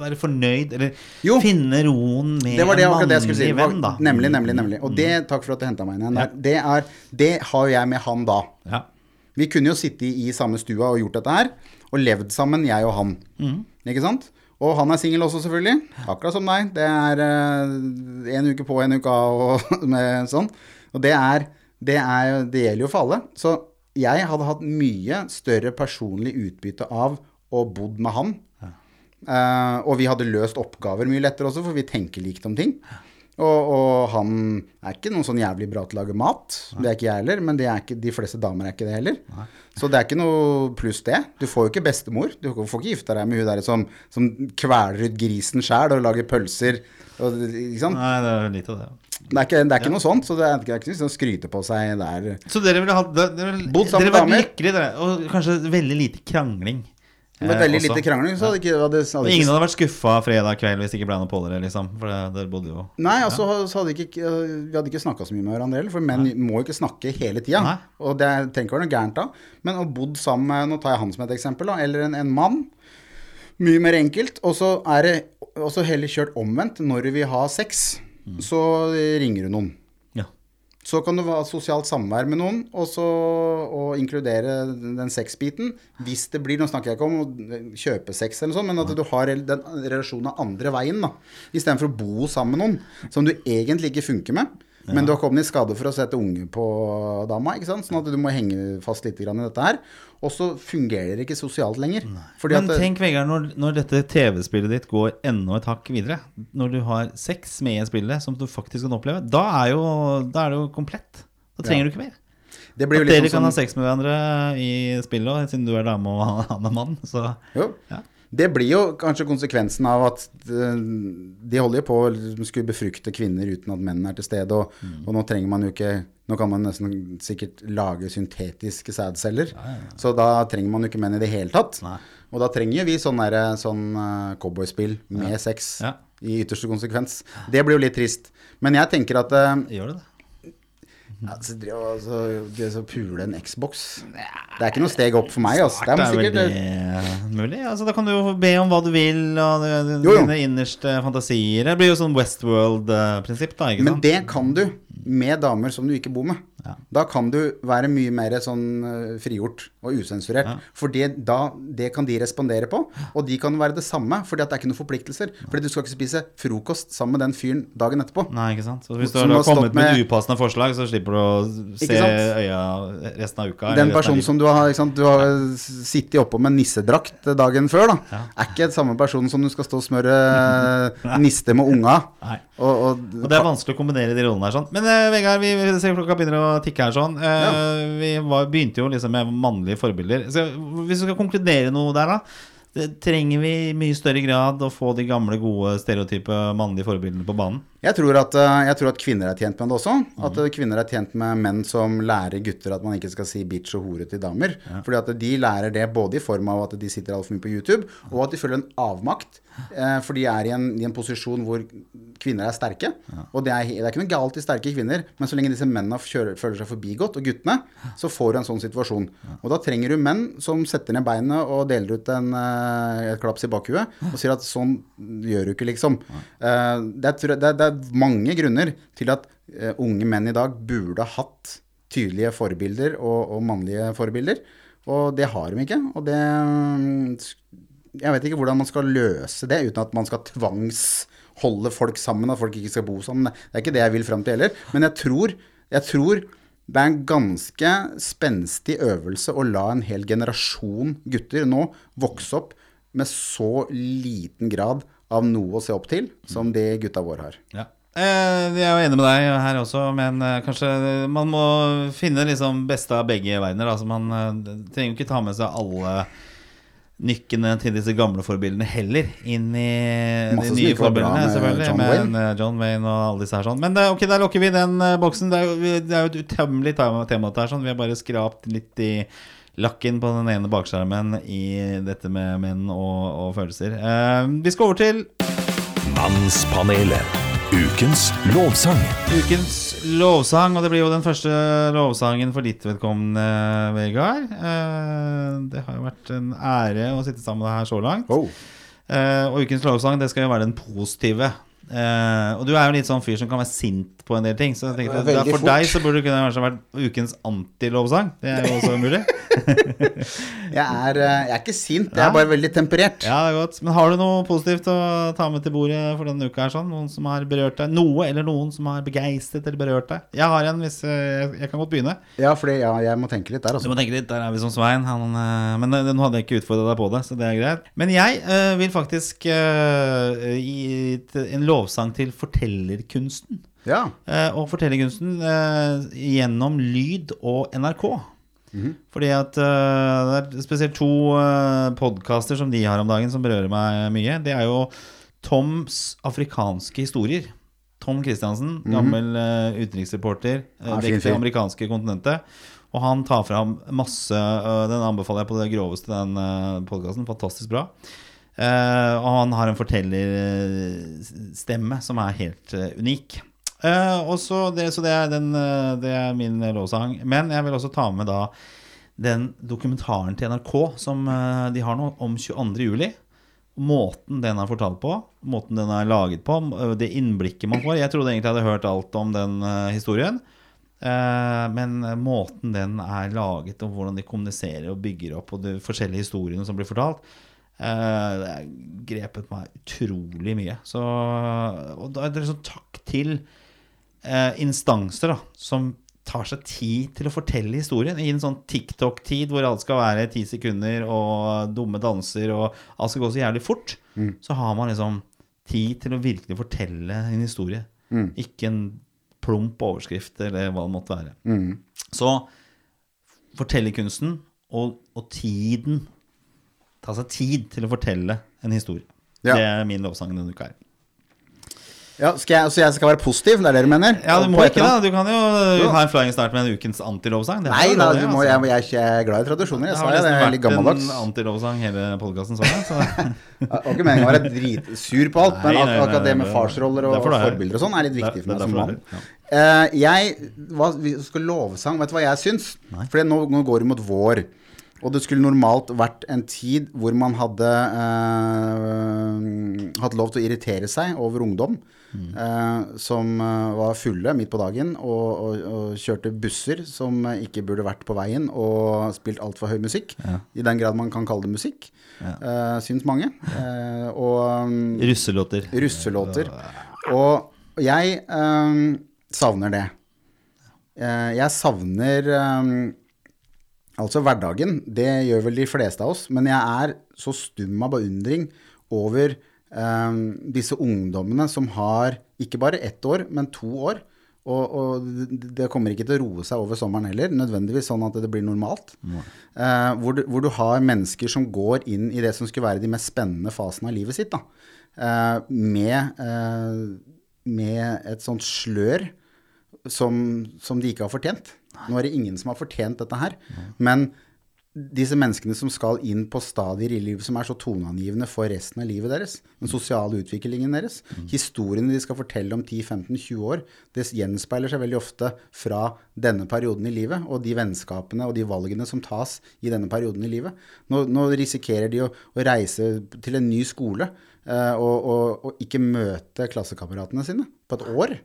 være fornøyd, eller Jo. finne roen med Det var det en akkurat det jeg skulle si. mannlig venn, da. Nemlig, nemlig, nemlig. Og det, takk for at du henta meg inn igjen. Ja. Det, er, det har jeg med han da. Ja. Vi kunne jo sitte i, samme stua og gjort dette her, og levd sammen, jeg og han. Ikke sant? Og han er singel også, selvfølgelig. Akkurat som deg. Det er én uke på, en uke av og med sånn. Og det er, det er Det gjelder jo for alle. Så jeg hadde hatt mye større personlig utbytte av å bodd med han. Eh, og vi hadde løst oppgaver mye lettere også, for vi tenker likt om ting. Og, og han er ikke noen sånn jævlig bra til å lage mat. Det er ikke jeg heller, men det ikke, de fleste damer er ikke det heller. Så det er ikke noe pluss det. Du får jo ikke bestemor. Du får ikke gifta deg med hun der som, som kveler ut grisen sjæl og lager pølser. Og? Nei, det er litt av det. Det er ikke, det er ikke noe sånt, så det er, det er ikke noe å skryte på seg der. Så dere ville hatt Dere, dere, dere vært lykkelige, dere. Og kanskje veldig lite krangling. Med var veldig også. lite krangling, så hadde ikke, hadde, hadde Ingen hadde vært skuffa fredag kveld hvis det ikke ble noe på dere, liksom. For det, der bodde jo Nei, altså, så hadde ikke, vi hadde ikke snakka så mye med hverandre heller, for menn må jo ikke snakke hele tida. Og det trenger ikke være noe gærent da. Men å bodd sammen med Nå tar jeg han som et eksempel, da. Eller en, en mann. Mye mer enkelt. Og så er det også heller kjørt omvendt. Når vi har sex, Mm. så ringer du noen. Så kan du ha sosialt samvær med noen, og så og inkludere den sexbiten. Hvis det blir, nå snakker jeg ikke om å kjøpe sex eller noe sånt, men at du har den relasjonen andre veien, da. Istedenfor å bo sammen med noen som du egentlig ikke funker med. Men du har kommet i skade for å sette unge på dama, ikke sant? sånn at du må henge fast litt grann i dette her. Og så fungerer det ikke sosialt lenger. Men tenk, Vegard, når, når dette TV-spillet ditt går enda et hakk videre, når du har sex med i spillet som du faktisk kan oppleve, da er, jo, da er det jo komplett. Da trenger Ja. du ikke mer. det blir jo At litt dere kan som... ha sex med hverandre i spillet, siden du er dame og han er mann, så Jo. Ja. Det blir jo kanskje konsekvensen av at eh, de holder på å liksom skulle befrukte kvinner uten at mennene er til stede. Og, Mm. og nå trenger man jo ikke Nå kan man nesten sikkert lage syntetiske sædceller. Så da trenger man jo ikke menn i det hele tatt. Nei. Og da trenger vi sånn, derre- sånn eh, cowboyspill med sex i ytterste konsekvens. Det blir jo litt trist. Men jeg tenker at eh, gjør det det. Altså, det å så, det pule en Xbox Det er ikke noe steg opp for meg. Altså. Det er Det er veldig mulig. Altså, da kan du jo be om hva du vil, og dine innerste fantasier. Det blir jo sånn Westworld-prinsipp, da. ikke Men det kan du med damer som du ikke bor med. Ja. Da kan du være mye mer sånn eh, frigjort og usensurert. Ja. For det, da, det kan de respondere på, og de kan være det samme, fordi det er ikke noen forpliktelser. Fordi du skal ikke spise frokost sammen med den fyren dagen etterpå. Nei, ikke sant. Så hvis du har har kommet med, med- upassende forslag, så slipper du å se øya resten av uka. Den personen som du har, du har sittet oppå med nissedrakt dagen før, da, Ja. er ikke samme personen som du skal stå og smøre eh, niste med unga. Og, og, Og det er vanskelig å kombinere de rollene her sånn. Men eh, Vegard, vi vi ser klokka begynner å tikke her sånn. Ja. Vi var, begynte jo liksom med mannlige forbilder. Så hvis du skal konkludere noe der, da. Trenger vi i mye større grad å få de gamle, gode, stereotype mannlige forbildene på banen? Jeg tror, at, eh, jeg tror at kvinner er tjent med det også. At eh, kvinner er tjent med menn som lærer gutter at man ikke skal si bitch og hore til damer. Fordi at de lærer det både i form av at de sitter altfor mye på YouTube, og at de føler en avmakt. Eh, for de er i en, i en posisjon hvor kvinner er sterke. Og det er, det er ikke noe galt i sterke kvinner, men så lenge disse mennene kjører, føler seg forbigått, og guttene, så får du en sånn situasjon. Og da trenger du menn som setter ned beinet og deler ut en, eh, et klaps i bakhuet og sier at sånn gjør du ikke, liksom. Eh, det, er, det, er, det er mange grunner til at eh, unge menn i dag burde hatt tydelige forbilder og, og mannlige forbilder. Og det har de ikke. Og det mm, Jeg vet ikke hvordan man skal løse det uten at man skal tvangsholde folk sammen, at folk ikke skal bo sammen. Det er ikke det jeg vil fram til heller. Men jeg tror, jeg tror det er en ganske spenstig øvelse å la en hel generasjon gutter nå vokse opp med så liten grad av noe å se opp til som de gutta våre har. Ja. vi Jeg er jo enig med deg her også, men eh, kanskje man må finne liksom beste av begge verdener. Altså man eh, trenger jo ikke ta med seg alle nykkene til disse gamle forbildene heller inn i Masse de nye forbildene, med selvfølgelig. John Wayne. eh, John Wayne og alle disse her sånn. Men det, ok, der lukker vi den eh, boksen. Det er jo, det er jo et utømmelig tema, tema. Sånn. Vi har bare skrapt litt i lakken på den ene bakskjermen i dette med menn og, og følelser. Eh, vi skal over til Mannspanelet. Ukens lovsang. Ukens lovsang, og det blir jo den første lovsangen for ditt vedkommende, Vegard. Eh, Det har jo vært en ære å sitte sammen med deg her så langt. Oh. Eh, Og ukens lovsang det skal jo være den positive Eh, og du er jo litt sånn fyr som kan være sint på en del ting. Så jeg tenkte at for fort. deg så burde det kanskje vært ukens antilovsang. Det er jo også mulig. Jeg er, eh, jeg er ikke sint, jeg Ja. er bare veldig temperert. Ja, det er godt. Men har du noe positivt å ta med til bordet for denne uka her? sånn? Noen som har berørt deg? Noe eller noen som har begeistret eller berørt deg? Jeg har en hvis eh, Jeg, jeg kan godt begynne. Ja, for ja, jeg må tenke litt der, Du altså. må tenke litt, der er vi som Svein. Han, men nå hadde jeg ikke utfordra deg på det, så det er greit. Men jeg uh, vil faktisk uh, gi en en lovsang til fortellerkunsten. Ja. Eh, og fortellerkunsten eh, gjennom lyd og NRK. Fordi at eh, det er spesielt to eh, podkaster som de har om dagen som berører meg mye. Det er jo Toms afrikanske historier. Tom Christiansen, gammel eh, utenriksreporter, uh, Ja, fin dekket det amerikanske kontinentet. Og han tar fram masse eh, Den anbefaler jeg på det groveste, den uh, podkasten. Fantastisk bra. Eh, og han har en fortellerstemme som er helt uh, unik. Uh, det, så det er, den, det er min lovsang. Men jeg vil også ta med da den dokumentaren til NRK som de har nå om 22. juli. Måten den er fortalt på, måten den er laget på, det innblikket man får. Jeg trodde egentlig jeg hadde hørt alt om den historien. Men måten den er laget, og hvordan de kommuniserer og bygger opp, og de forskjellige historiene som blir fortalt, det grepet meg utrolig mye. Så, og da er det sånn takk til eh, instanser da, som tar seg tid til å fortelle historien. I en sånn TikTok-tid hvor alt skal være ti sekunder og dumme danser og alt skal gå så jævlig fort, så har man liksom tid til å virkelig fortelle en historie. Ikke en plump overskrift eller hva det måtte være. Så fortellerkunsten og, og tiden Ta seg tid til å fortelle en historie. Ja. Det er min lovsang denne uka her. ja skal jeg, så jeg skal være positiv, det er det du mener? Ja, du må ikke da. Du kan jo ha en flying start med en ukens antilovsang. Nei, da, du må, altså. jeg, jeg er ikke glad i tradisjoner. Jeg jeg har det, nesten jeg er litt vært gammeldags. en antilovsang hele podkasten så langt. Så. Det var ikke meningen å være dritsur på alt, men akkurat ak nei, nei, akkurat det med farsroller og det er- forbilder og sånn er litt viktig for meg som mann. det Eh, jeg hva, vi skal lovsang Vet du hva jeg syns? For nå, nå går det mot vår. Og det skulle normalt vært en tid hvor man hadde eh, hatt lov til å irritere seg over ungdom. eh, som eh, var fulle midt på dagen og, og, og kjørte busser som eh, ikke burde vært på veien, og spilt altfor høy musikk. I den grad man kan kalle det musikk, eh, syns mange. Eh, og um, Russelåter. russelåter. Og jeg ehm, savner det. Eh, jeg savner ehm, altså hverdagen. Det gjør vel de fleste av oss. Men jeg er så stum av beundring over ehm, disse ungdommene som har ikke bare ett år, men to år. Og, og det- kommer ikke til å roe seg over sommeren heller, nødvendigvis sånn at det blir normalt. Eh, hvor, du, hvor du har mennesker som går inn i det som skulle være de mest spennende fasene av livet sitt, da. Eh, med, eh, med et sånt slør som, som de ikke har fortjent. Nå er det ingen som har fortjent dette her. Men disse menneskene som skal inn på stadier i livet som er så toneangivende for resten av livet deres, den sosiale utviklingen deres, historiene de skal fortelle om 10-15-20 år, det gjenspeiler seg veldig ofte fra denne perioden i livet, og de vennskapene og de valgene som tas i denne perioden i livet. Nå, nå risikerer de å, å reise til en ny skole eh, og, og, og ikke møte klassekameratene sine på et år.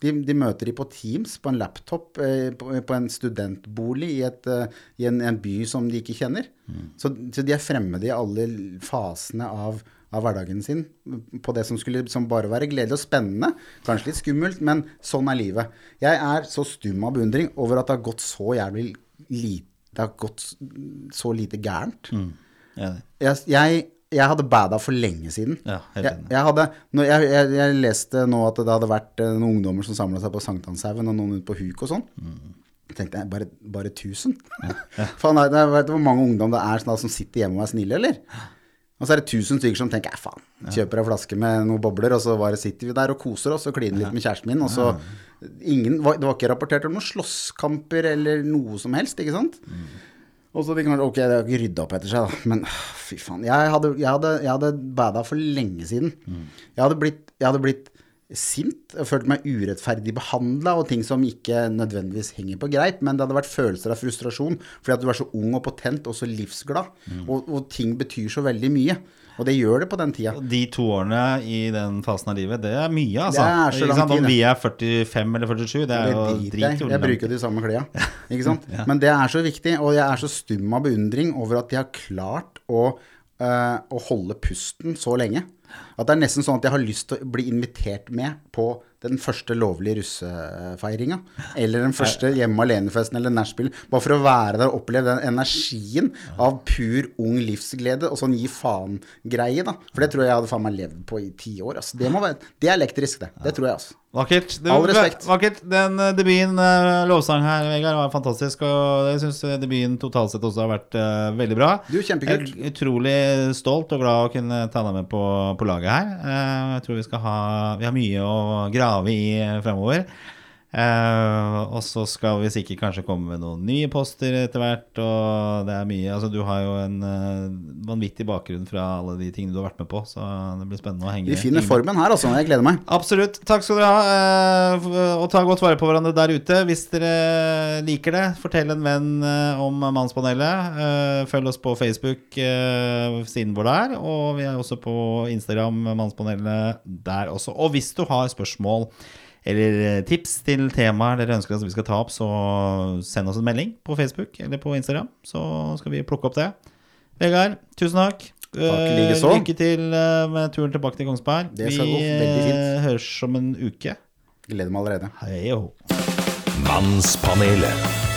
De, de møter de på Teams, på en laptop, eh, på, på en studentbolig i, et, eh, i en, en by som de ikke kjenner. Så, så de er fremmede i alle fasene av, av hverdagen sin på det som skulle som bare være gledelig og spennende. Kanskje litt skummelt, men sånn er livet. Jeg er så stum av beundring over at det har gått så jævlig lite Det har gått så lite gærent. Ja, Jeg, jeg, jeg hadde bada for lenge siden. Ja, helt jeg, jeg, hadde, jeg, jeg, leste nå at det hadde vært eh, noen ungdommer som samla seg på Sankthanshaugen, og noen ute på huk og sånn. Jeg tenkte jeg, bare, bare 1000? faen, det, er- vet du hvor mange ungdom det er sånn, som sitter hjemme og er snille, eller? Og så er det 1000 stykker som tenker "Æ, faen, kjøper ei flaske med noen bobler, og så bare sitter vi der og koser oss og kliner litt med kjæresten min, og så ingen, Det var ikke rapportert om noen slåsskamper eller noe som helst, ikke sant? Og så tenker man ok, det har ikke rydda opp etter seg, da. Men fy faen. Jeg hadde, jeg hadde, jeg hadde bada for lenge siden. Jeg, hadde blitt, jeg hadde blitt sint og følt meg urettferdig behandla og ting som ikke nødvendigvis henger på greip, men det hadde vært følelser av frustrasjon fordi at du er så ung og potent og så livsglad, og, og ting betyr så veldig mye. Og det gjør det på den tida. De to årene i den fasen av livet, det er mye, altså. Det er så lang Om vi er 45 eller 47, det er jo driter jeg. Jeg bruker de samme klærne. Ikke sant? Men det er så viktig, og jeg er så stum av beundring over at de har klart å, uh, å holde pusten så lenge. At det er nesten sånn at jeg har lyst til å bli invitert med på den første lovlige russefeiringa. Eller den første hjemme alene-festen eller nachspiel. Bare for å være der og oppleve den energien av pur ung livsglede og sånn gi faen-greie, da. For det tror jeg jeg hadde faen meg levd på i ti år. Altså. Det, må være, det er elektrisk, det. Det tror jeg, altså. Vakkert. Du, All respekt. Vakkert. Den eh, debuten, uh, lovsang her, Vegard, var fantastisk. Og jeg syns debuten totalt sett også har vært uh, veldig bra. Du, kjempekult. Jeg er utrolig stolt og glad å kunne ta deg med på, på laget her. Eh, jeg tror vi skal ha Vi har mye å grave i eh, fremover. Eh, og så skal vi sikkert kanskje komme med noen nye poster etter hvert. Og det er mye Altså, du har jo en uh, vanvittig bakgrunn fra alle de tingene du har vært med på, så det blir spennende å henge Vi finner formen her, altså. Jeg gleder meg. Absolutt. Takk skal dere ha. eh, Og ta godt vare på hverandre der ute. Hvis dere liker det, fortell en venn om Mannspanelet. Eh, Følg oss på Facebook, siden vår der. Og vi er også på Instagram, Mannspanelet der også. Og hvis du har spørsmål eller eh, tips til temaer dere ønsker at vi skal ta opp, så send oss en melding på Facebook eller på Instagram, så skal vi plukke opp det. Vegard, tusen takk. Takk, likeså. Lykke til eh, med turen tilbake til Kongsberg. Det skal gå veldig fint. høres om en uke. Gleder meg allerede. Hei jo. Mannspanelet.